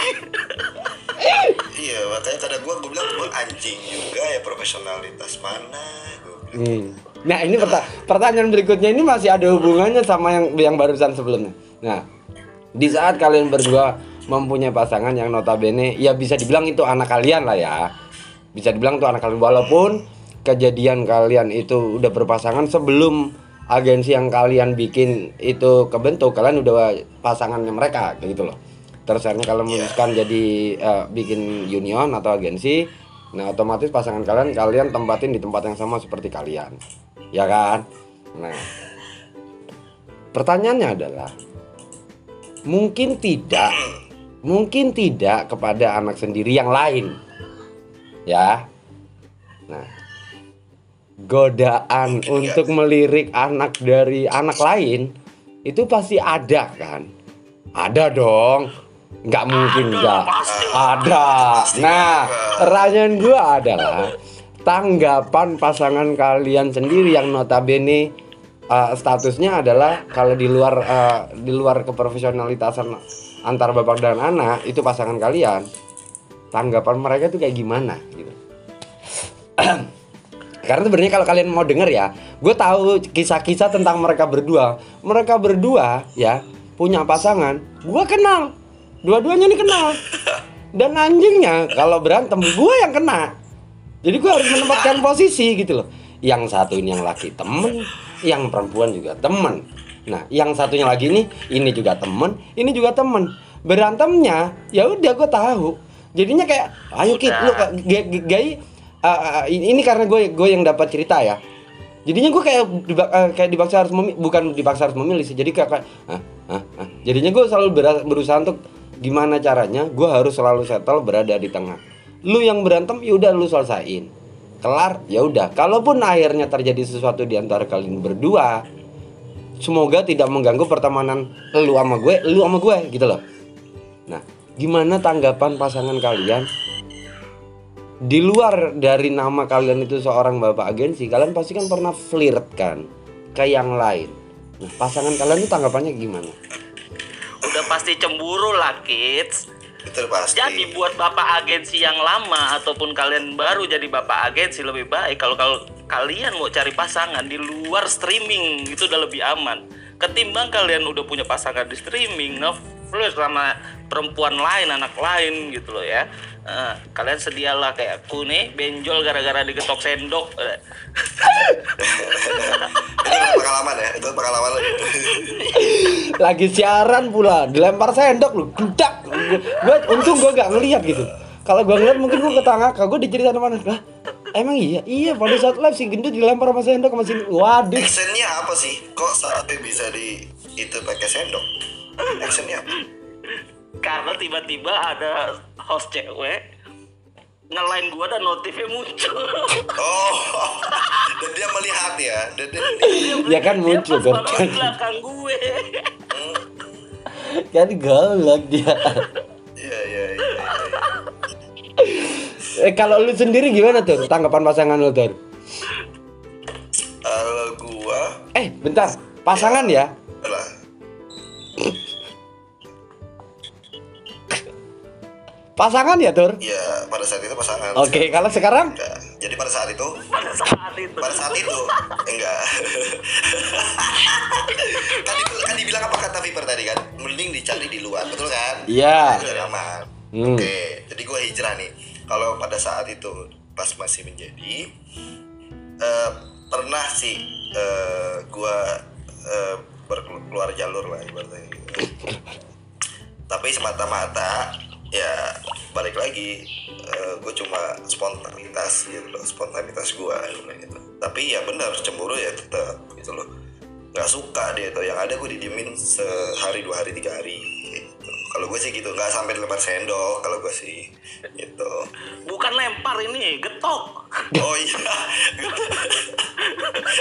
Iya makanya kadang gue gue bilang gue anjing juga ya profesionalitas mana. Hmm. Nah ini perta- pertanyaan berikutnya ini masih ada hubungannya sama yang yang barusan sebelumnya. Nah di saat kalian berdua mempunyai pasangan yang notabene ya bisa dibilang itu anak kalian lah ya, bisa dibilang itu anak kalian walaupun kejadian kalian itu udah berpasangan sebelum agensi yang kalian bikin itu kebentuk kalian udah pasangannya mereka gitu loh. Terus akhirnya kalian memutuskan jadi eh, bikin union atau agensi Nah otomatis pasangan kalian kalian tempatin di tempat yang sama seperti kalian, ya kan? Nah, pertanyaannya adalah mungkin tidak, mungkin tidak kepada anak sendiri yang lain, ya. Nah, godaan untuk melirik anak dari anak lain itu pasti ada kan? Ada dong. Nggak mungkin nggak. Ada. Nah, pertanyaan gua adalah tanggapan pasangan kalian sendiri yang notabene uh, statusnya adalah kalau di luar uh, di luar keprofesionalitasan antar bapak dan anak itu pasangan kalian. Tanggapan mereka tuh kayak gimana gitu. (clears throat) Karena sebenarnya kalau kalian mau denger ya gue tahu kisah-kisah tentang mereka berdua. Mereka berdua ya punya pasangan. Gue kenal dua-duanya nih kenal dan anjingnya kalau berantem gue yang kena. Jadi gue harus menempatkan posisi gitu loh. Yang satu ini yang laki temen yang perempuan juga temen. Nah yang satunya lagi nih ini juga temen ini juga temen. Berantemnya ya udah gue tahu. Jadinya kayak ayo kit lu Udah. Ga- Ga- Gai uh, uh, ini ini karena gue gue yang dapat cerita ya. Jadinya gue kayak diba- uh, kayak dipaksa harus memilih bukan dipaksa harus memilih sih. Jadi kayak, ah, ah, ah. jadinya gue selalu berusaha untuk gimana caranya? Gue harus selalu settle berada di tengah. Lu yang berantem ya udah lu selesain kelar ya udah. Kalaupun akhirnya terjadi sesuatu di antara kalian berdua semoga tidak mengganggu pertemanan lu sama gue lu sama gue gitu loh. Nah gimana tanggapan pasangan kalian? Di luar dari nama kalian itu seorang bapak agensi kalian pasti kan pernah flirt kan ke yang lain. Nah pasangan kalian itu tanggapannya gimana pasti cemburu lah kids. itu pasti Jadi buat bapak agensi yang lama ataupun kalian baru jadi bapak agensi lebih baik kalau kalau kalian mau cari pasangan di luar streaming itu udah lebih aman. Ketimbang kalian udah punya pasangan di streaming ngeflirt sama perempuan lain, anak lain gitu loh ya. Eh, kalian sedialah kayak aku nih benjol gara-gara digetok sendok. Eh, itu pengalaman ya itu pengalaman lo lagi siaran pula dilempar sendok lu gludak. Gue untung gue gak ngeliat gitu. Kalau gue ngeliat mungkin gue ketangga gue diceritain mana lah emang iya? Iya pada saat live si gendut dilempar sama sendok sama sini waduh. Actionnya apa sih? Kok sampai bisa di itu pakai sendok actionnya apa karena tiba-tiba ada host cewek ngelain gua dan notifnya muncul. oh. Dan dia melihat ya. Dan dia, ya kan muncul Dia pas kan. belakang gue. kan galak dia. Iya iya iya iya. eh kalau lu sendiri gimana tuh tanggapan pasangan lu tuh kalau gua eh bentar. Pasangan ya? Lah pasangan ya tur ya pada saat itu pasangan oke kalau sekarang Enggak. jadi pada saat itu Pada saat itu. pada saat itu enggak (laughs) kan, kan dibilang apa kata Viper tadi kan mending dicari di luar betul kan Iya. Cari aman Hmm. oke jadi gue hijrah nih kalau pada saat itu pas masih menjadi eh, pernah sih eh, gue eh, berkeluar jalur lah ibaratnya tapi semata-mata ya balik lagi. Gue cuma spontanitas gitu loh spontanitas gue gitu. Tapi ya benar cemburu ya tetap gitu loh. Nggak suka dia tuh yang ada gue didiemin sehari dua hari tiga hari gitu. Kalau gue sih gitu nggak sampai dilempar sendok kalau gue sih gitu. Bukan lempar ini, getok. oh iya. (laughs)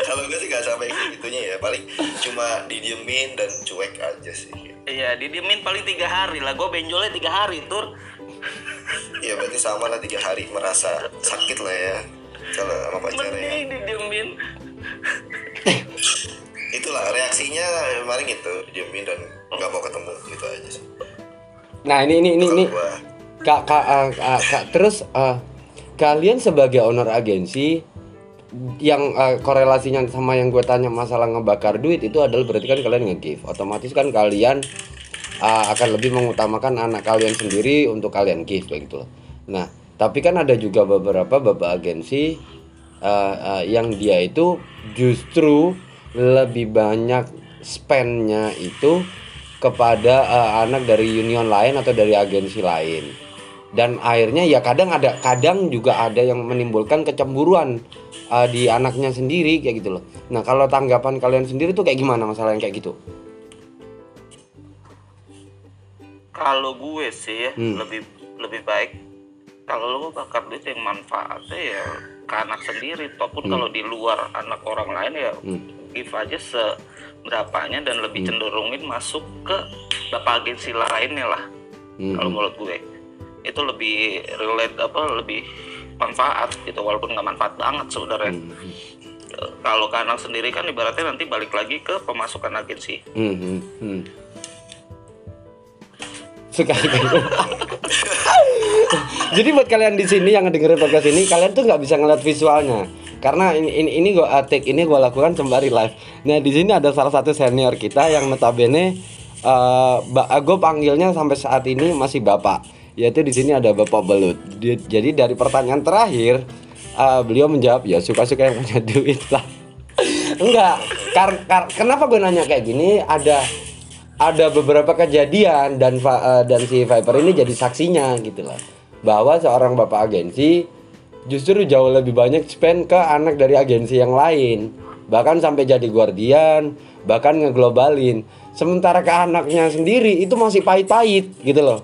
Kalau gue sih nggak sampai segitunya ya paling cuma didiemin dan cuek aja sih Iya, didiemin paling tiga hari lah. Gue benjolnya tiga hari, tur. ya berarti sama lah tiga hari merasa sakit lah ya kalau sama pacarnya Mending didiemin. itulah reaksinya kemarin gitu diemin dan nggak mau ketemu gitu aja sih nah ini ini ini, ini. Kak kak, eh, kak, kak, terus eh, kalian sebagai owner agensi yang eh, korelasinya sama yang gue tanya masalah ngebakar duit itu adalah berarti kan kalian nge-give. Otomatis kan kalian eh, akan lebih mengutamakan anak kalian sendiri untuk kalian give kayak gitu nah tapi kan ada juga beberapa bapak agensi eh, eh, yang dia itu justru lebih banyak spendnya itu kepada eh, anak dari union lain atau dari agensi lain. Dan akhirnya ya kadang ada kadang juga ada yang menimbulkan kecemburuan uh, di anaknya sendiri kayak gitu loh. Nah kalau tanggapan kalian sendiri tuh kayak gimana masalah yang kayak gitu? Kalau gue sih ya, Hmm. lebih lebih baik kalau lo bakar duit yang manfaatnya ya ke anak sendiri ataupun kalau di luar anak orang lain ya Hmm. give aja seberapanya dan lebih cenderungin masuk ke bapak agensi lainnya lah Hmm. kalau menurut gue itu lebih relate apa lebih manfaat gitu walaupun nggak manfaat banget sebenarnya Hmm. Eh, kalau ke anak sendiri kan ibaratnya nanti balik lagi ke pemasukan agensi Hmm, hmm, hmm. Suka suka. (laughs) Jadi buat kalian di sini yang dengerin podcast ini, kalian tuh nggak bisa ngeliat visualnya. Karena ini ini, ini gue take ini gue lakukan sembari live. Nah di sini ada salah satu senior kita yang notabene uh, gue panggilnya sampai saat ini masih bapak. Yaitu di sini ada bapak belut. Jadi dari pertanyaan terakhir uh, beliau menjawab ya suka-suka yang punya duit lah. (laughs) Enggak, Kar- kar- kenapa gue nanya kayak gini? Ada ada beberapa kejadian dan eh, dan si Viper ini jadi saksinya gitu loh. Bahwa seorang bapak agensi justru jauh lebih banyak spend ke anak dari agensi yang lain. Bahkan sampai jadi guardian, bahkan ngeglobalin. Sementara ke anaknya sendiri itu masih pahit-pahit gitu loh.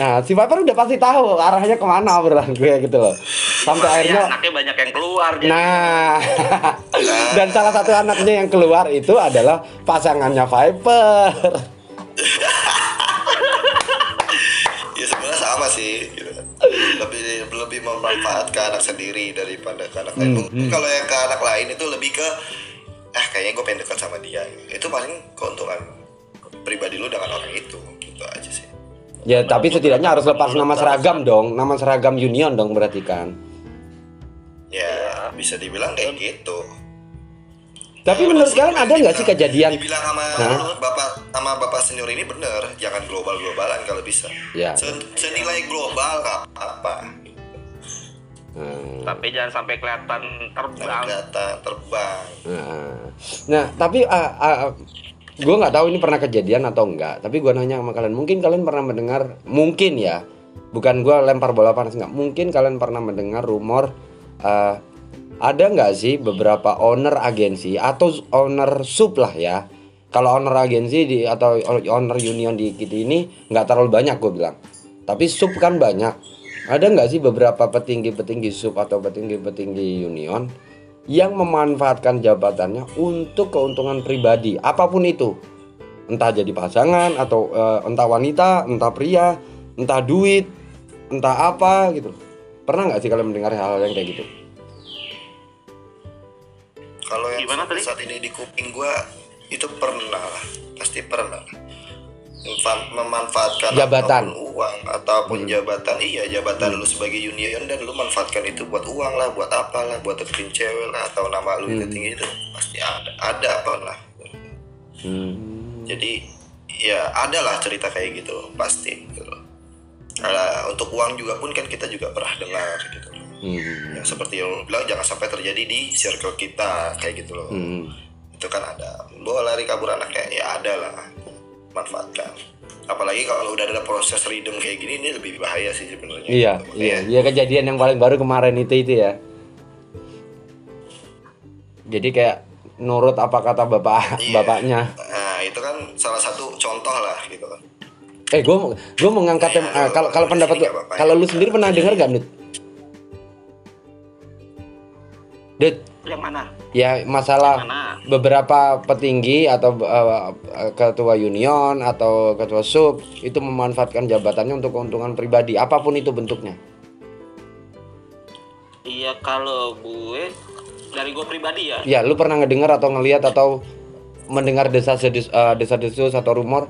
Nah, si Viper udah pasti tahu arahnya ke mana obrolan (laughs) gue gitu loh. Sampai Makanya akhirnya anaknya banyak yang keluar jadi Nah, (laughs) dan salah satu anaknya yang keluar itu adalah pasangannya Viper. (laughs) ya sebenarnya sama sih. Gitu kan. lebih lebih memanfaatkan anak sendiri daripada ke anak lain. Mungkin kalau yang ke anak lain itu lebih ke eh kayaknya gue pengen dekat sama dia. Itu paling keuntungan pribadi lu dengan orang itu. Gitu aja sih Ya, tapi setidaknya harus lepas nama seragam dong, nama seragam Union dong berarti kan. ya bisa dibilang kayak gitu Tapi menurut kalian ada nggak sih kejadian? dibilang sama Hah? lu, bapak sama bapak senior ini bener jangan global globalan kalau bisa Ya. Sen- senilai global apa Hmm. tapi jangan sampai kelihatan terbang. data terbang Nah, nah tapi gue nggak tahu ini pernah kejadian atau enggak. Tapi gue nanya sama kalian, mungkin kalian pernah mendengar, mungkin ya, bukan gue lempar bola panas nggak. Mungkin kalian pernah mendengar rumor eh, ada nggak sih beberapa owner agensi atau owner sub lah ya. Kalau owner agensi di atau owner union di kita ini nggak terlalu banyak gue bilang. Tapi sub kan banyak. Ada nggak sih beberapa petinggi-petinggi sub atau petinggi-petinggi union yang memanfaatkan jabatannya untuk keuntungan pribadi apa pun itu entah jadi pasangan atau eh, entah wanita entah pria entah duit entah apa gitu pernah nggak sih kalian mendengar hal-hal yang kayak gitu Kalau yang Gimana tadi? saat ini di kuping gua itu pernah lah, pasti pernah. Memanfaatkan Jabatan. uang ataupun jabatan, iya jabatan lu sebagai union dan lu manfaatkan itu buat uang lah, buat apalah, buat deketin cewek lah atau nama lu itu tinggi itu pasti ada, ada apa lah. Hmm. Jadi ya ada lah cerita kayak gitu pasti. Gitu. Nah, untuk uang juga pun kan kita juga pernah dengar gitu. Hmm. Yang seperti yang lu bilang jangan sampai terjadi di circle kita kayak gitu loh Hmm. itu kan ada bawa lari kabur anaknya ya ada lah manfaatkan apalagi kalau udah ada proses redeem kayak gini ini lebih bahaya sih sebenarnya iya Gitu. iya iya kejadian yang paling baru kemarin itu itu ya jadi kayak nurut apa kata bapak Iya. bapaknya nah itu kan salah satu contoh lah gitu kan eh gue gue mengangkat tem- Iya, eh, kalau kalau pendapat apa-apa, kalau ya. lu sendiri pernah dengar gak Nut? Dut, Yang mana? Ya masalah beberapa petinggi atau uh, ketua union atau ketua sub itu memanfaatkan jabatannya untuk keuntungan pribadi apa pun itu bentuknya. Iya kalau gue dari gue pribadi ya. Ya, lu pernah ngedengar atau ngelihat atau mendengar desa-desus uh, desa-desus atau rumor?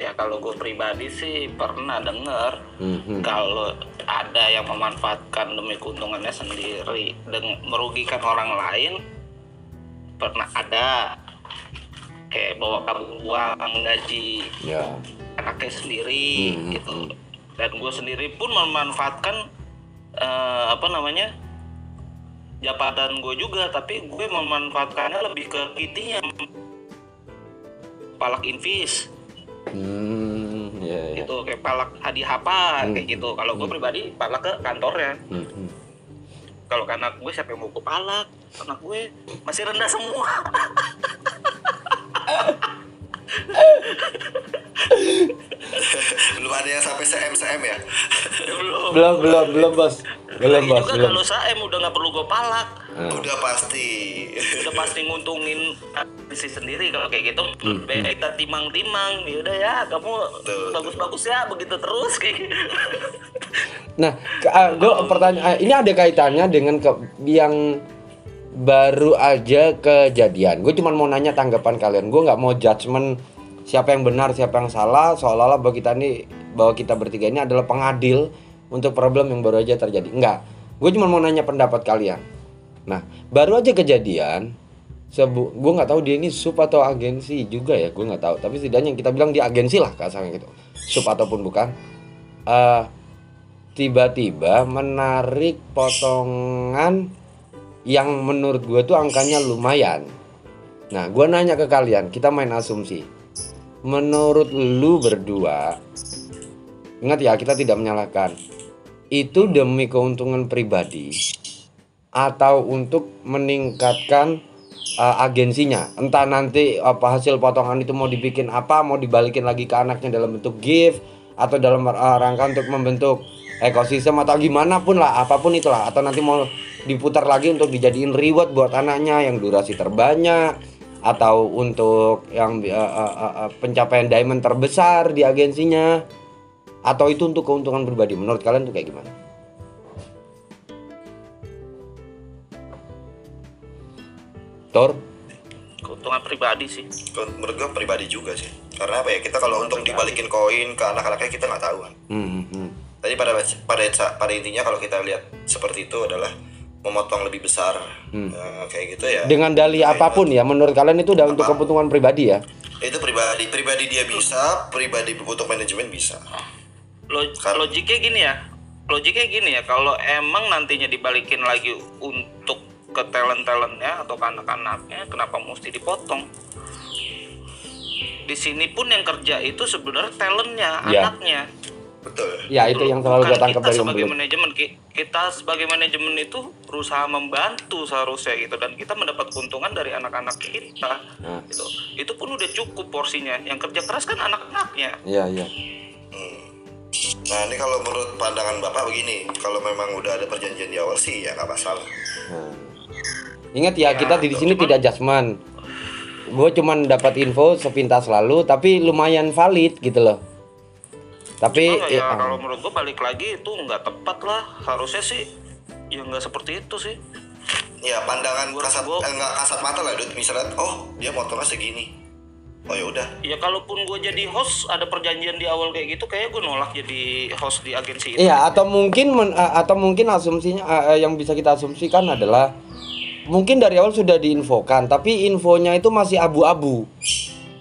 Ya kalau gue pribadi sih pernah denger Mhm. kalau ada yang memanfaatkan demi keuntungannya sendiri dan merugikan orang lain pernah ada. Kayak bawa kabur uang gaji Ya. anaknya sendiri Hmm, gitu. dan gue sendiri pun memanfaatkan eh, apa namanya jabatan gue juga tapi gue memanfaatkannya lebih ke kitinya palak invis Hmm, ya, ya. gitu kayak palak hadiah apa Hmm. kayak gitu kalau gue pribadi palak ke kantornya Mhm. kalau ke anak gue siapa yang mau gue palak anak gue masih rendah semua belum ada yang sampai cm cm ya belum Belum, belum, belum, Bos. Belum, Lagi Bos, juga belum. kalau saem udah nggak perlu gue palak Ah. udah pasti udah pasti nguntungin sisi sendiri kalau kayak gitu Hmm, Baik kita timang-timang yaudah ya kamu bagus-bagus ya begitu terus kayak (laughs) gitu Nah, gue pertanyaan ini ada kaitannya dengan ke, yang baru aja kejadian. Gue cuma mau nanya tanggapan kalian. Gue nggak mau judgement siapa yang benar, siapa yang salah. Seolah-olah bahwa kita ini bahwa kita bertiga ini adalah pengadil untuk problem yang baru aja terjadi. Enggak. Gue cuma mau nanya pendapat kalian. Nah, baru aja kejadian. Sebu, gue nggak tahu dia ini sub atau agensi juga ya, gue nggak tahu. Tapi setidaknya kita bilang dia agensi lah kasarnya gitu, sub ataupun bukan. Eh tiba-tiba menarik potongan yang menurut gue tuh angkanya lumayan. Nah, gue nanya ke kalian, kita main asumsi. Menurut lu berdua, ingat ya kita tidak menyalahkan. Itu demi keuntungan pribadi atau untuk meningkatkan uh, agensinya. Entah nanti apa hasil potongan itu mau dibikin apa, mau dibalikin lagi ke anaknya dalam bentuk gift atau dalam uh, rangka untuk membentuk ekosistem atau gimana pun lah, apa pun itulah atau nanti mau diputar lagi untuk dijadiin reward buat anaknya yang durasi terbanyak atau untuk yang uh, uh, uh, pencapaian diamond terbesar di agensinya atau itu untuk keuntungan pribadi? Menurut kalian tuh kayak gimana? Tor? keuntungan pribadi sih. Menurut gue pribadi juga sih. Karena apa ya? Kita kalau untuk dibalikin koin ke anak-anaknya kita nggak tahu kan? Hmm, hmm. tadi pada pada pada intinya kalau kita lihat seperti itu adalah memotong lebih besar Eh, kayak gitu ya. Dengan dalih apa pun ya, menurut kalian itu udah untuk keuntungan pribadi ya? itu pribadi pribadi dia bisa pribadi untuk manajemen bisa Log- logiknya gini ya. Logiknya gini ya kalau emang nantinya dibalikin lagi untuk ke talent talentnya atau ke anak-anaknya kenapa mesti dipotong? Di sini pun yang kerja itu sebenarnya talentnya Iya. anaknya. Betul. Ya itu yang selalu gue Bukan tangkap kita dari Om sebagai manajemen ki- kita sebagai manajemen itu berusaha membantu seharusnya gitu dan kita mendapat keuntungan dari anak-anak kita. Nah. gitu. Itu pun udah cukup porsinya. Yang kerja keras kan anak-anaknya. Iya, iya. Nah ini kalau menurut pandangan bapak begini kalau memang udah ada perjanjian di awal sih ya nggak masalah Nah. Ingat ya, kita di sini tidak jasman. Gue cuman dapat info sepintas lalu, tapi lumayan valid gitu loh. Tapi ya, ya, kalau menurut gua balik lagi itu nggak tepat lah harusnya sih ya nggak seperti itu sih ya pandangan Gua- kasat gua- eh, nggak kasat mata lah Dut misalnya oh dia motornya segini oh ya udah ya kalaupun gue jadi host ada perjanjian di awal kayak gitu kayak gue nolak jadi host di agensi itu Iya, atau mungkin men- atau mungkin asumsinya yang bisa kita asumsikan adalah mungkin dari awal sudah diinfokan, tapi infonya itu masih abu-abu,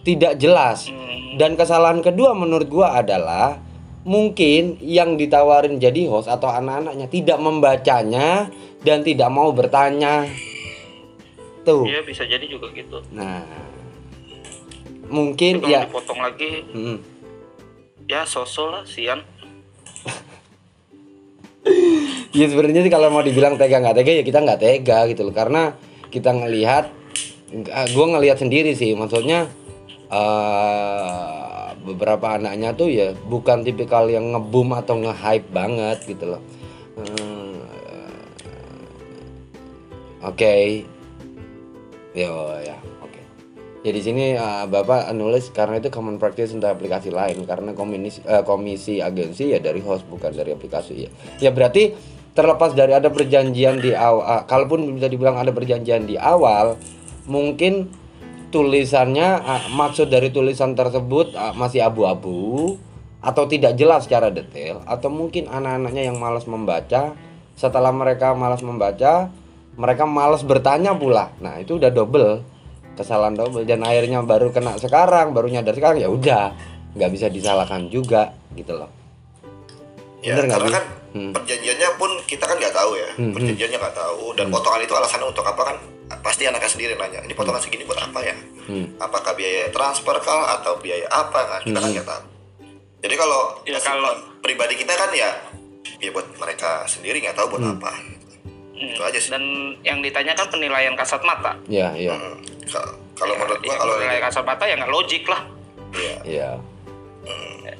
tidak jelas. Hmm. Dan kesalahan kedua menurut gua adalah mungkin yang ditawarin jadi host atau anak-anaknya tidak membacanya dan tidak mau bertanya. Tuh. Iya bisa jadi juga gitu Nah. Mungkin ya dipotong lagi Mm. ya sosok lah sian (laughs) Ya sebenarnya sih kalau mau dibilang tega nggak tega ya kita nggak tega gitu loh karena kita ngelihat gue ngelihat sendiri sih maksudnya eh beberapa anaknya tuh ya bukan tipikal yang ngebum atau nge-hype banget gitu loh. Hmm, Oke, yo ya. Ya di sini eh, bapak nulis karena itu common practice untuk aplikasi lain. Karena komisi eh, komisi agensi ya dari host bukan dari aplikasi ya. Ya berarti terlepas dari ada perjanjian di awal, kalaupun bisa dibilang ada perjanjian di awal, mungkin tulisannya ah, maksud dari tulisan tersebut ah, masih abu-abu atau tidak jelas secara detail atau mungkin anak-anaknya yang malas membaca. Setelah mereka malas membaca mereka malas bertanya pula. Nah itu udah double kesalahan double dan akhirnya baru kena sekarang baru nyadar sekarang ya udah nggak bisa disalahkan juga gitu loh. Ya Bener karena kan Hmm. perjanjiannya pun kita kan nggak tahu ya Hmm, hmm. perjanjiannya nggak tahu dan potongan itu alasannya untuk apa kan? Pasti anaknya sendiri nanya ini potongan segini buat apa ya? Hmm. apakah biaya transfer kah atau biaya apa kan kita kan nggak tahu. Jadi kalau Ya, kalau- pribadi kita kan ya ya buat mereka sendiri nggak tahu buat apa Hmm. itu aja sih. Dan yang ditanyakan penilaian kasat mata. Ya iya. Hmm. Ka- kalau menurut gua Ya, kalau penilaian kasat mata ya nggak logik lah. Ya iya.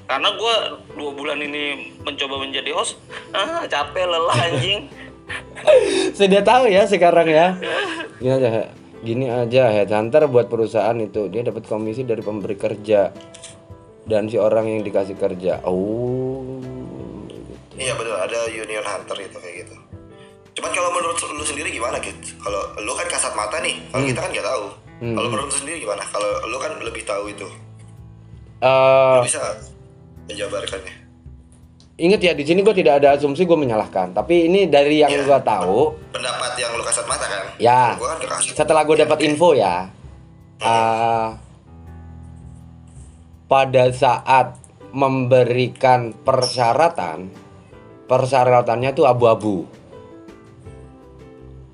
Karena gue dua bulan ini mencoba menjadi host ah capek lelah anjing. (laughs) Sudah tahu ya sekarang ya. Gini aja gini aja headhunter buat perusahaan itu dia dapat komisi dari pemberi kerja dan si orang yang dikasih kerja. Oh Iya betul ada union hunter itu kayak gitu. Cuman kalau menurut lu sendiri gimana Kit? Kalau lu kan kasat mata nih, kalau kita kan nggak tahu. Kalau menurut lu sendiri gimana? Kalau lu kan lebih tahu itu, Eh, Lu bisa menjabarkannya. ingat ya di sini gue tidak ada asumsi gue menyalahkan tapi ini dari yang Iya. gue tahu Pendapat yang lu kasat mata kan? Ya. Gua kan setelah gue dapat info ya eh, pada saat memberikan persyaratan persyaratannya tuh abu-abu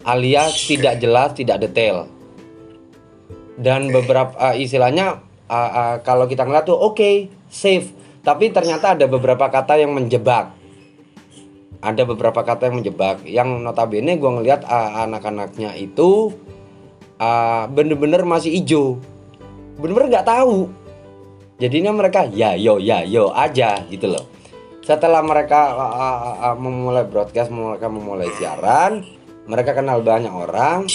alias tidak jelas, tidak detail. Dan beberapa uh, istilahnya uh, uh, kalau kita ngeliat tuh oke, safe, tapi ternyata ada beberapa kata yang menjebak. Ada beberapa kata yang menjebak yang notabene gue ngeliat uh, anak-anaknya itu uh, bener-bener masih hijau, bener-bener nggak tahu. Jadinya mereka ya yo ya yo aja gitu loh. Setelah mereka uh, uh, uh, memulai broadcast, mereka memulai siaran, mereka kenal banyak orang,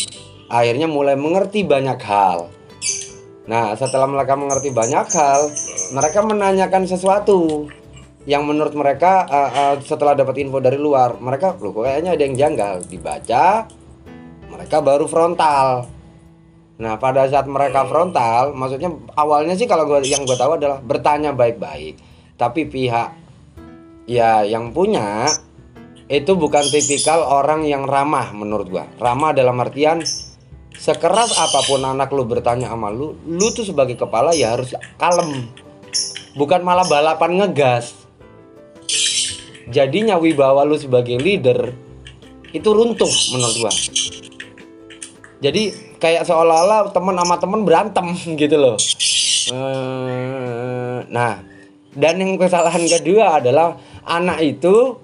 akhirnya mulai mengerti banyak hal. Nah, setelah mereka mengerti banyak hal, mereka menanyakan sesuatu yang menurut mereka uh, uh, setelah dapat info dari luar, mereka loh kayaknya ada yang janggal. Dibaca, mereka baru frontal. Nah, pada saat mereka frontal, maksudnya awalnya sih kalau gua yang gue tahu adalah bertanya baik-baik. Tapi pihak ya yang punya itu bukan tipikal orang yang ramah menurut gua. Ramah dalam artian sekeras apa pun anak lu bertanya sama lu, lu tuh sebagai kepala ya harus kalem. Bukan malah balapan ngegas. Jadinya wibawa lu sebagai leader itu runtuh menurut gua. Jadi kayak seolah-olah temen sama temen berantem (laughs) gitu loh. Eh, Nah, dan yang kesalahan kedua adalah anak itu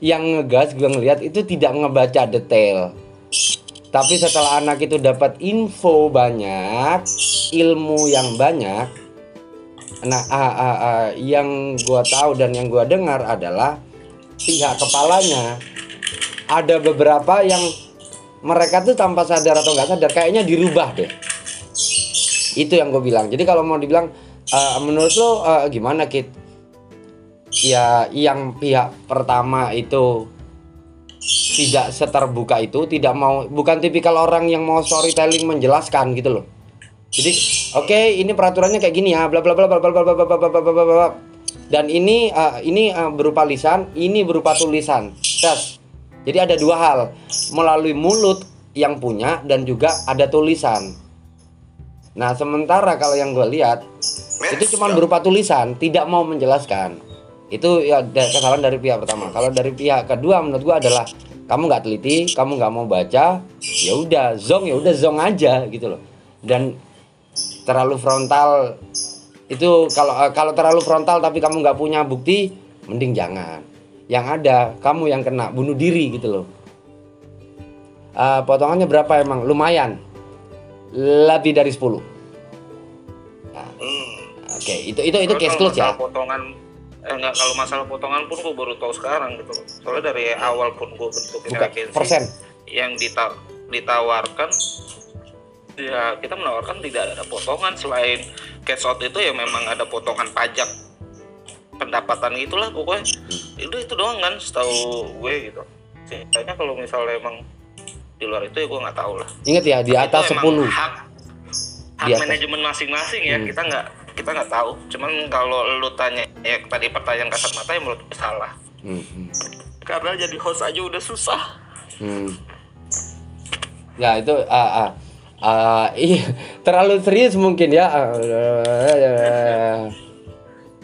yang ngegas gue ngeliat itu tidak ngebaca detail. Tapi setelah anak itu dapat info banyak, ilmu yang banyak, nah ah, ah, ah, yang gue tahu dan yang gue dengar adalah pihak kepalanya ada beberapa yang mereka tuh tanpa sadar atau nggak sadar kayaknya dirubah deh. Itu yang gue bilang. Jadi kalau mau dibilang eh, menurut lo eh, gimana Kit? Ya yang pihak pertama itu tidak seterbuka itu, tidak mau bukan tipikal orang yang mau storytelling menjelaskan gitu loh. Jadi oke ini peraturannya kayak gini ya, bla bla bla bla bla bla bla bla bla bla bla. Dan ini eh, ini eh, berupa lisan, ini berupa tulisan. Tes. Jadi ada dua hal, melalui mulut yang punya dan juga ada tulisan. Nah, sementara kalau yang gue lihat itu cuma berupa tulisan, tidak mau menjelaskan. Itu ya kesalahan dari pihak pertama. Kalau dari pihak kedua menurut gue adalah kamu nggak teliti, kamu nggak mau baca, ya udah zong ya udah zong aja gitu loh. Dan terlalu frontal itu kalau kalau terlalu frontal tapi kamu nggak punya bukti, mending jangan. Yang ada kamu yang kena bunuh diri gitu loh. Eh, potongannya berapa emang? Lumayan. Lebih dari 10. Hmm. Oke, itu itu itu Terus case close ya. potongan eh, enggak kalau masalah potongan pun gue baru tahu sekarang gitu loh. soalnya dari awal pun gue bentukin Bukan agensi persen. yang dita- ditawarkan ya kita menawarkan tidak ada potongan selain cash out itu ya memang ada potongan pajak pendapatan gitulah pokoknya Hmm. itu itu doang kan setahu gue gitu sisanya kalau misalnya emang di luar itu ya gue nggak tahu lah Ingat ya di atas 10. hak, hak Di atas. manajemen masing-masing ya Hmm. kita nggak kita nggak tahu cuman kalau lu tanya ya tadi pertanyaan kasat mata ya menurut gue salah Hmm, karena jadi host aja udah susah hmm. Ya itu ah ah ah, iya terlalu serius mungkin ya. Ah, (laughs)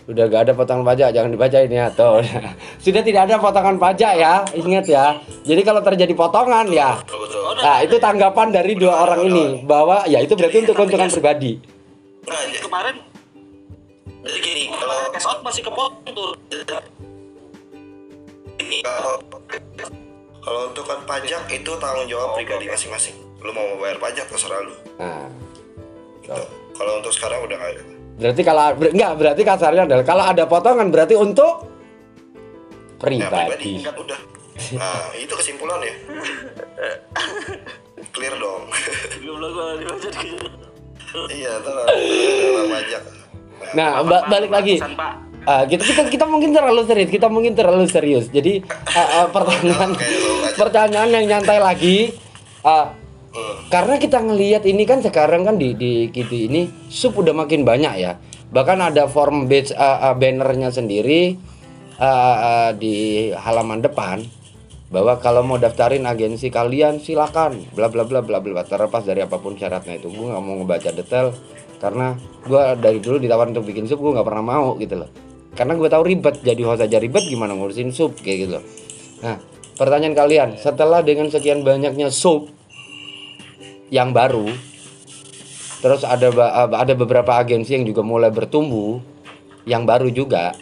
Udah gak ada potongan pajak, jangan dibaca ini ya tuh. (laughs) Sudah tidak ada potongan pajak ya, ingat ya. Jadi kalau terjadi potongan ya, nah itu tanggapan dari dua orang ini bahwa ya itu berarti untuk keuntungan pribadi. Nah, kemarin jadi gini kalau cash out masih kepotong tuh kalau kalau untuk kan pajak itu tanggung jawab pribadi masing-masing. Lu mau bayar pajak terserah lu. Nah, Tuh. Kalau untuk sekarang udah nggak ada. berarti kalau ber- enggak berarti kasarnya adalah kalau ada potongan berarti untuk Ya, pribadi pribadi. kan udah. (laughs) Nah, itu kesimpulannya. Clear dong. belum iya. Dalam pajak. Nah, ba- balik lagi. Pesan, Pak. Ah, kita, kita kita mungkin terlalu serius, kita mungkin terlalu serius. Jadi ah, ah, (laughs) pertanyaan pertanyaan yang nyantai lagi. ah, karena kita ngelihat ini kan sekarang kan di di gitu ini sup udah makin banyak ya. Bahkan ada form badge ah, ah, bannernya sendiri ah, ah, di halaman depan bahwa kalau mau daftarin agensi kalian silakan bla bla bla bla bla terlepas dari apa pun syaratnya itu gue nggak mau ngebaca detail karena gue dari dulu ditawarin untuk bikin sup gue nggak pernah mau gitu loh. Karena gue tahu ribet jadi host aja ribet gimana ngurusin sup kayak gitu. Loh nah pertanyaan kalian setelah dengan sekian banyaknya sub yang baru terus ada ada beberapa agensi yang juga mulai bertumbuh yang baru juga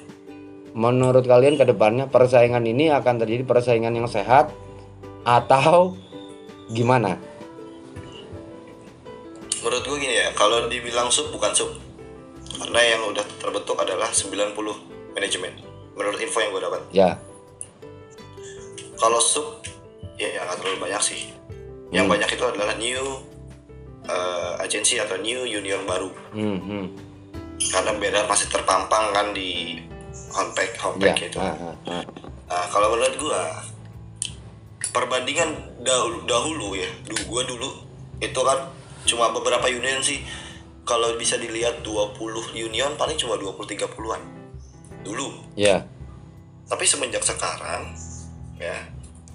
menurut kalian ke depannya persaingan ini akan terjadi persaingan yang sehat atau gimana menurut gue gini ya kalau dibilang sub bukan sub karena yang udah terbentuk adalah 90 manajemen menurut info yang gue dapat. Ya. Kalau sub ya ya nggak terlalu banyak sih. Yang banyak itu adalah new uh, agensi atau new union baru. Hmm, hmm. karena beda masih terpampang kan di homepage ya homepage itu ah, ah, ah. Nah, kalau menurut gua perbandingan dahulu, dahulu ya, dulu gua dulu itu kan cuma beberapa union sih. Kalau bisa dilihat 20 union paling cuma 20 30-an. Dulu. ya Tapi semenjak sekarang ya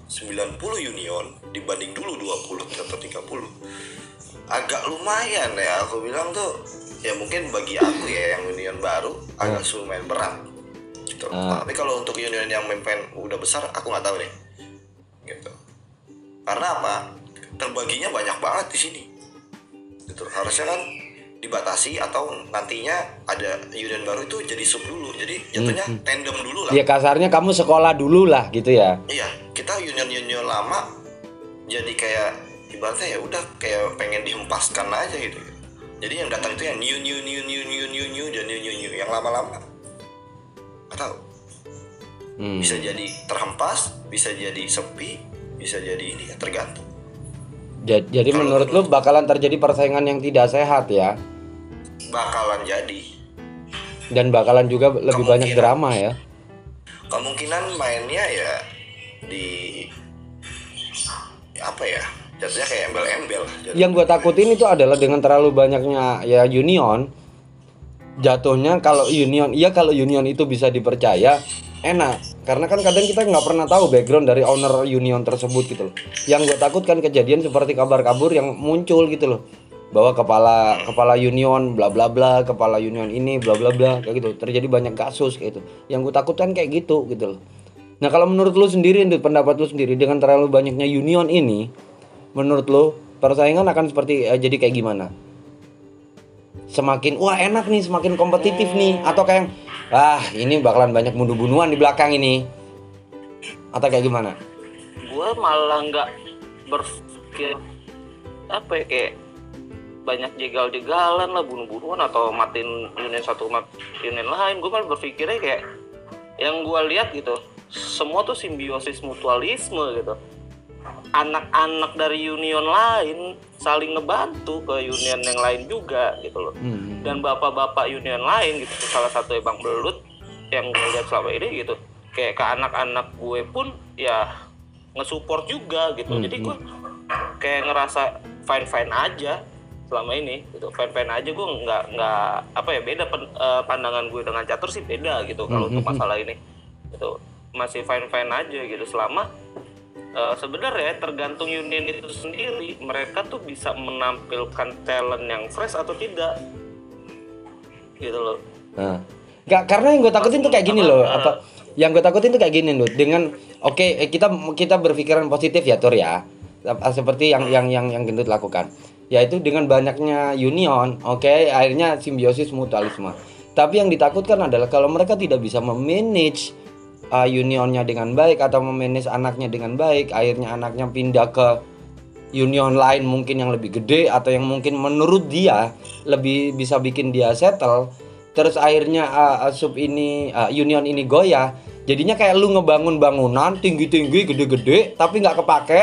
90 union dibanding dulu 20 atau 30 agak lumayan ya aku bilang tuh ya mungkin bagi aku ya yang union baru agak lumayan berat gitu. Ah. Tapi kalau untuk union yang memimpin udah besar aku nggak tahu deh. Gitu. Karena apa? Terbaginya banyak banget di sini. Gitu. Harusnya kan dibatasi atau nantinya ada union baru itu jadi sub dulu. Jadi jatuhnya tandem dulu lah. ya kasarnya kamu sekolah dulu lah gitu ya Iya, kita union-union lama jadi kayak ibaratnya ya udah kayak pengen dihempaskan aja gitu. Jadi yang datang itu yang new new new new new new new dan new new new yang lama-lama. Gak tahu. Hmm. Bisa jadi terhempas, bisa jadi sepi, bisa jadi ini ya tergantung. Ja- Jadi Kalau menurut lu bakalan terjadi persaingan yang tidak sehat ya Bakalan jadi. dan bakalan juga lebih banyak drama ya. Kemungkinan mainnya ya di apa ya? Jatuhnya kayak embel-embel. Yang gue takutin itu adalah dengan terlalu banyaknya ya union jatuhnya kalau union iya kalau union itu bisa dipercaya enak karena kan kadang kita nggak pernah tahu background dari owner union tersebut gitu loh. Yang gue takutkan kejadian seperti kabar kabur yang muncul gitu loh. Bahwa kepala kepala union bla bla bla kepala union ini bla bla bla kayak gitu. Terjadi banyak kasus kayak gitu. Yang gue takutkan kayak gitu gitu loh. Nah kalau menurut lu sendiri Ndut, pendapat lu sendiri dengan terlalu banyaknya union ini menurut lu persaingan akan seperti eh, jadi kayak gimana? Semakin wah enak nih semakin kompetitif nih atau kayak ah ini bakalan banyak bunuh-bunuhan di belakang ini. Atau kayak gimana? Gue malah nggak berpikir apa ya kayak banyak jegal-jegalan lah bunuh-bunuhan atau matiin union satu mat union lain. Gue malah berpikirnya kayak yang gue lihat gitu semua tuh simbiosis mutualisme gitu anak-anak dari union lain saling ngebantu ke union yang lain juga gitu loh. Hmm. dan bapak-bapak union lain gitu. Salah satu bang belut yang gue lihat selama ini gitu. Kayak ke anak-anak gue pun ya ngesupport juga gitu. Hmm, jadi gue kayak ngerasa fine fine aja selama ini gitu. Fine fine aja gue nggak nggak apa ya beda pen- eh, pandangan gue dengan catur sih beda gitu kalau Hmm, untuk masalah ini gitu. Masih fine fine aja gitu. Selama eh, sebenarnya tergantung union itu sendiri mereka tuh bisa menampilkan talent yang fresh atau tidak gitu loh Nah, nggak karena yang gue takutin tuh kayak gini loh. Apa? Yang gue takutin tuh kayak gini loh. Dengan oke eh, kita kita berpikiran positif ya Tur ya. Ap- Seperti yang yang yang yang Gendut lakukan. Yaitu dengan banyaknya union, oke, akhirnya simbiosis mutualisme. Tapi yang ditakutkan adalah kalau mereka tidak bisa memanage uh, unionnya dengan baik atau memanage anaknya dengan baik, akhirnya anaknya pindah ke union lain mungkin yang lebih gede atau yang mungkin menurut dia lebih bisa bikin dia settle terus akhirnya uh, uh, sub ini uh, union ini goyah. Jadinya kayak lu ngebangun bangunan tinggi-tinggi gede-gede tapi nggak kepake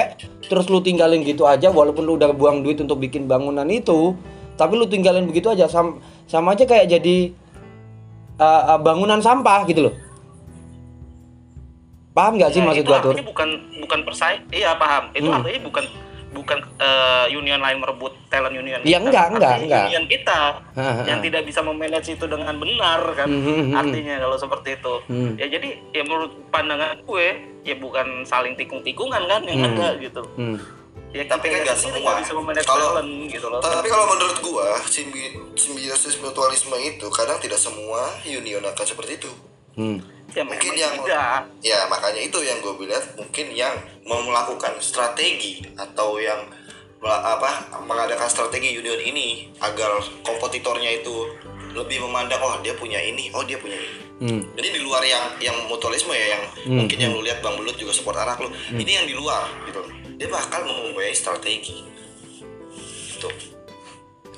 terus lu tinggalin gitu aja walaupun lu udah buang duit untuk bikin bangunan itu tapi lu tinggalin begitu aja. Sama, sama aja kayak jadi uh, uh, bangunan sampah gitu loh paham nggak sih Ya, maksud itu gua tuh bukan bukan persaing iya paham itu Hmm. artinya bukan bukan eh, union lain merebut talent union Ya, kita. enggak, enggak, Artinya enggak. union kita yang tidak bisa memanage itu dengan benar kan Hmm, hmm, hmm. artinya kalau seperti itu Hmm. ya jadi ya menurut pandangan gue ya bukan saling tikung-tikungan kan yang Hmm. ada gitu Hmm. ya Tapi kan nggak sendiri semua. nggak bisa memanage Kalau- talent gitu loh Tapi kalau menurut gua simbi- simbiosis mutualisme itu kadang tidak semua union akan seperti itu. Hmm. ya Mungkin yang tidak ya makanya itu yang gue bilang mungkin yang mau melakukan strategi atau yang apa mengadakan strategi union ini agar kompetitornya itu lebih memandang oh dia punya ini oh dia punya ini. Hmm. jadi di luar yang yang mutualisme ya yang Hmm, mungkin yang lu lihat bang belut juga support anak lu ini yang di luar gitu. Dia bakal mempunyai strategi. Itu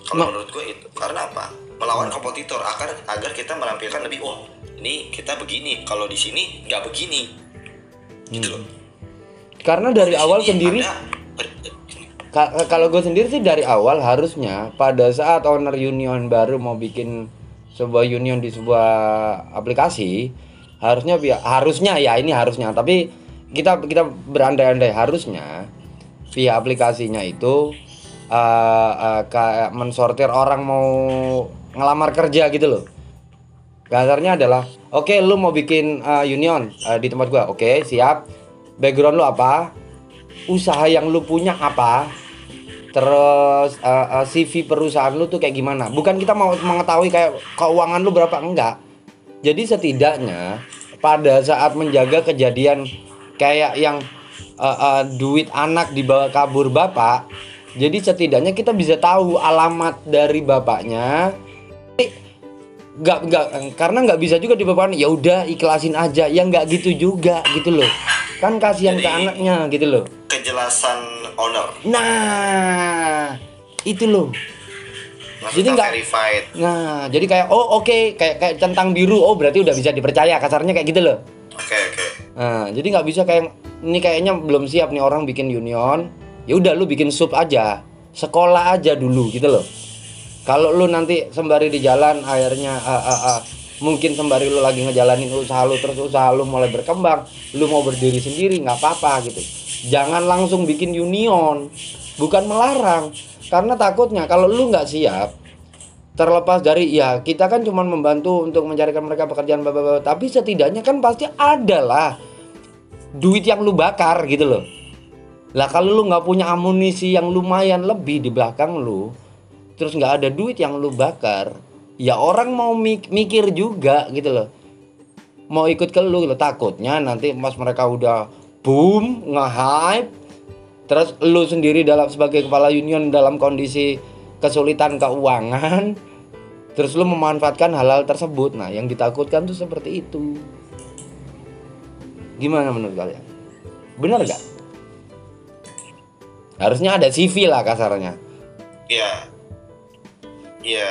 kalau menurut gue itu karena apa? Melawan kompetitor agar agar kita menampilkan lebih oh ini kita begini kalau di sini nggak begini. Gitu loh. Karena dari Di awal sendiri ada Ka- kalau gue sendiri sih dari awal harusnya pada saat owner union baru mau bikin sebuah union di sebuah aplikasi harusnya harusnya ya ini harusnya tapi kita kita berandai-andai harusnya pihak aplikasinya itu eh, eh, kayak mensortir orang mau ngelamar kerja gitu loh Kasarnya adalah oke lu mau bikin eh, union eh, di tempat gua. Oke siap. Background lu apa? Usaha yang lu punya apa? Terus eh, eh, CV perusahaan lu tuh kayak gimana? Bukan kita mau mengetahui kayak keuangan lu berapa enggak. Jadi setidaknya pada saat menjaga kejadian kayak yang eh, eh, duit anak dibawa kabur bapak jadi setidaknya kita bisa tahu alamat dari bapaknya nggak nggak karena nggak bisa juga dibawakan ya udah ikhlasin aja ya nggak gitu juga gitu loh kan kasihan ke anaknya gitu loh kejelasan owner Nah, itu loh. maksudnya Jadi nggak- verified Nah, jadi kayak oh oke kayak kayak centang biru oh berarti udah bisa dipercaya kasarnya kayak gitu loh. oke oke Nah, jadi nggak bisa kayak ini kayaknya belum siap nih orang bikin union. Ya udah lu bikin sub aja. Sekolah aja dulu gitu loh. Kalau lu nanti sembari di jalan akhirnya ah, ah, ah, mungkin sembari lu lagi ngejalanin usaha lu terus usaha lu mulai berkembang, lu mau berdiri sendiri nggak apa-apa gitu. Jangan langsung bikin union. Bukan melarang, karena takutnya kalau lu nggak siap terlepas dari ya kita kan cuma membantu untuk mencarikan mereka pekerjaan bapak-bapak tapi setidaknya kan pasti ada lah duit yang lu bakar gitu loh lah kalau lu nggak punya amunisi yang lumayan lebih di belakang lu terus nggak ada duit yang lu bakar ya orang mau mik- mikir juga gitu loh. Mau ikut ke lu gitu. takutnya nanti pas mereka udah boom nge-hype terus lu sendiri dalam sebagai kepala union dalam kondisi kesulitan keuangan (laughs) terus lu memanfaatkan hal-hal tersebut. Nah yang ditakutkan tuh seperti itu. Gimana menurut kalian? Benar gak harusnya ada CV lah kasarnya. Ya ya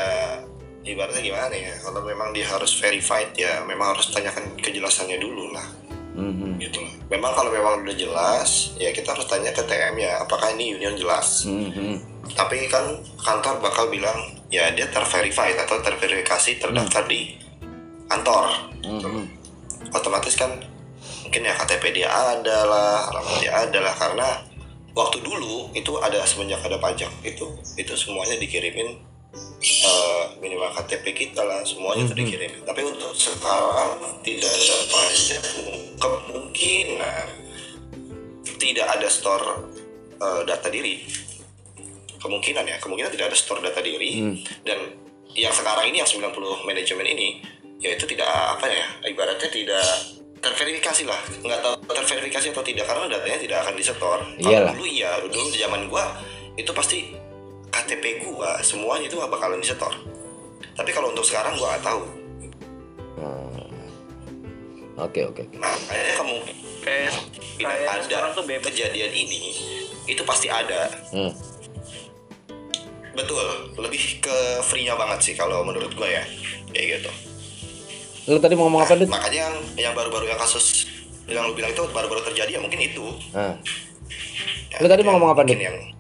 ibaratnya gimana ya kalau memang dia harus verified ya memang harus tanyakan kejelasannya dulu lah Mhm. gitu loh. Memang kalau memang udah jelas, ya kita harus tanya ke TM ya, apakah ini union jelas. Mhm. Tapi kan kantor bakal bilang, ya dia terverified atau terverifikasi terdaftar di kantor. gitu loh. Mhm. Otomatis kan mungkin ya KTP dia ada lah, alamat dia ada lah karena waktu dulu itu ada semenjak ada pajak itu itu semuanya dikirimin eh, minimal KTP kita lah semuanya itu dikirimin. Tapi untuk sekarang tidak ada pajak kemungkinan tidak ada store eh, data diri. Kemungkinan ya kemungkinan tidak ada store data diri. Hmm. dan yang sekarang ini yang 90 manajemen ini ya itu tidak apa ya ibaratnya tidak terverifikasi lah. Nggak tahu terverifikasi atau tidak karena datanya tidak akan disetor kalau dulu iya dulu di zaman gua itu pasti KTP gua semuanya itu bakalan disetor. Tapi kalau untuk sekarang gua nggak tahu. Oke oke nah kayaknya kamu kayak kayak ada sekarang tuh bebas. kejadian ini itu pasti ada. Hmm. betul lebih ke free nya banget sih kalau menurut gua ya. Kayak gitu. Lu tadi mau ngomong apa Dut? makanya yang yang baru-baru yang kasus yang lu bilang itu baru-baru terjadi ya mungkin itu. Nah, Ya, Lu tadi mau ngomong apa, Dit? yang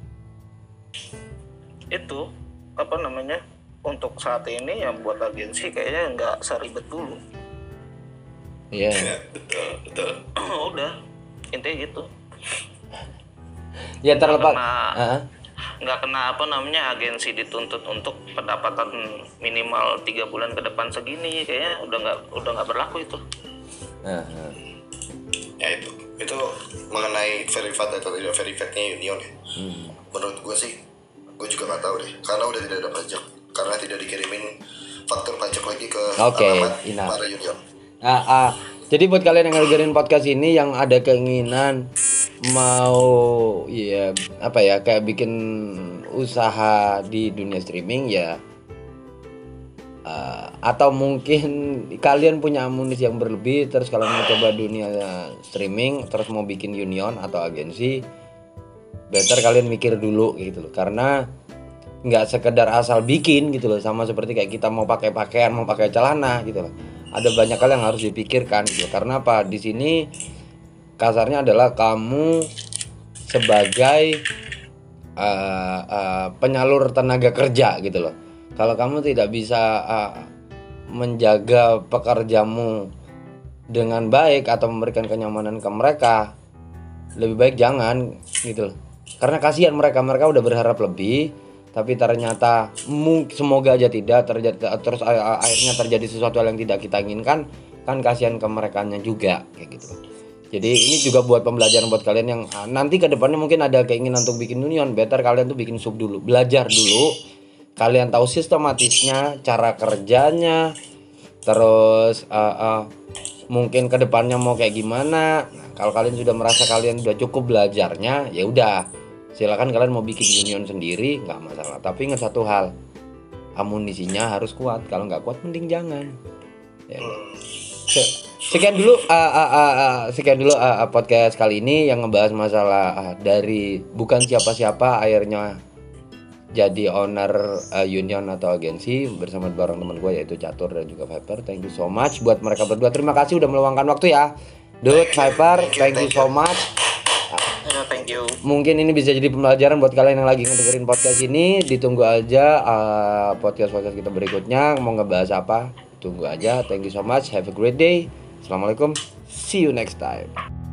itu apa namanya untuk saat ini yang buat agensi kayaknya nggak seribet dulu. Iya. (laughs) Betul betul. (clears throat) Udah intinya gitu. Ya terlepas Karena- Ah, nggak kena apa namanya agensi dituntut untuk pendapatan minimal tiga bulan ke depan segini kayaknya udah nggak udah nggak berlaku itu. Ah, ah. ya itu itu mengenai verified atau tidak verifiednya union ya. Hmm. menurut gue sih gue juga nggak tahu deh karena udah tidak ada pajak karena tidak dikirimin faktur pajak lagi ke Oke, alamat enough. para union Ah, ah. Jadi buat kalian yang dengerin podcast ini yang ada keinginan mau ya apa ya kayak bikin usaha di dunia streaming ya uh, atau mungkin kalian punya amunisi yang berlebih terus kalian mau coba dunia streaming terus mau bikin union atau agensi better kalian mikir dulu gitu loh. Karena nggak sekedar asal bikin gitu loh. Sama seperti kayak kita mau pakai pakaian mau pakai celana gitu loh. Ada banyak hal yang harus dipikirkan gitu. Karena apa? Di sini kasarnya adalah kamu sebagai uh, uh, penyalur tenaga kerja gitu loh. Kalau kamu tidak bisa uh, menjaga pekerjamu dengan baik atau memberikan kenyamanan ke mereka lebih baik jangan gitu loh karena kasihan mereka mereka udah berharap lebih tapi ternyata semoga aja tidak terjadi terus akhirnya terjadi sesuatu yang tidak kita inginkan kan kasihan ke mereka juga kayak gitu. Jadi ini juga buat pembelajaran buat kalian yang ah, nanti ke depannya mungkin ada keinginan untuk bikin union better kalian tuh bikin sub dulu belajar dulu. Kalian tahu sistematisnya cara kerjanya terus uh, uh, mungkin ke depannya mau kayak gimana. Nah, kalau kalian sudah merasa kalian sudah cukup belajarnya ya udah. Silakan kalian mau bikin union sendiri nggak masalah. Tapi ingat satu hal amunisinya harus kuat. Kalau nggak kuat mending jangan. Ya. sekian dulu uh, uh, uh, uh, sekian dulu uh, uh, podcast kali ini yang ngebahas masalah uh, dari bukan siapa-siapa akhirnya jadi owner uh, union atau agensi bersama bareng teman gue yaitu Catur dan juga Viper. Thank you so much buat mereka berdua. Terima kasih udah meluangkan waktu ya. Dude, Viper, thank you so much thank you. Mungkin ini bisa jadi pembelajaran buat kalian yang lagi ngedengerin podcast ini. Ditunggu aja uh, podcast-podcast kita berikutnya mau ngebahas apa. Tunggu aja. Thank you so much. Have a great day. Assalamualaikum. See you next time.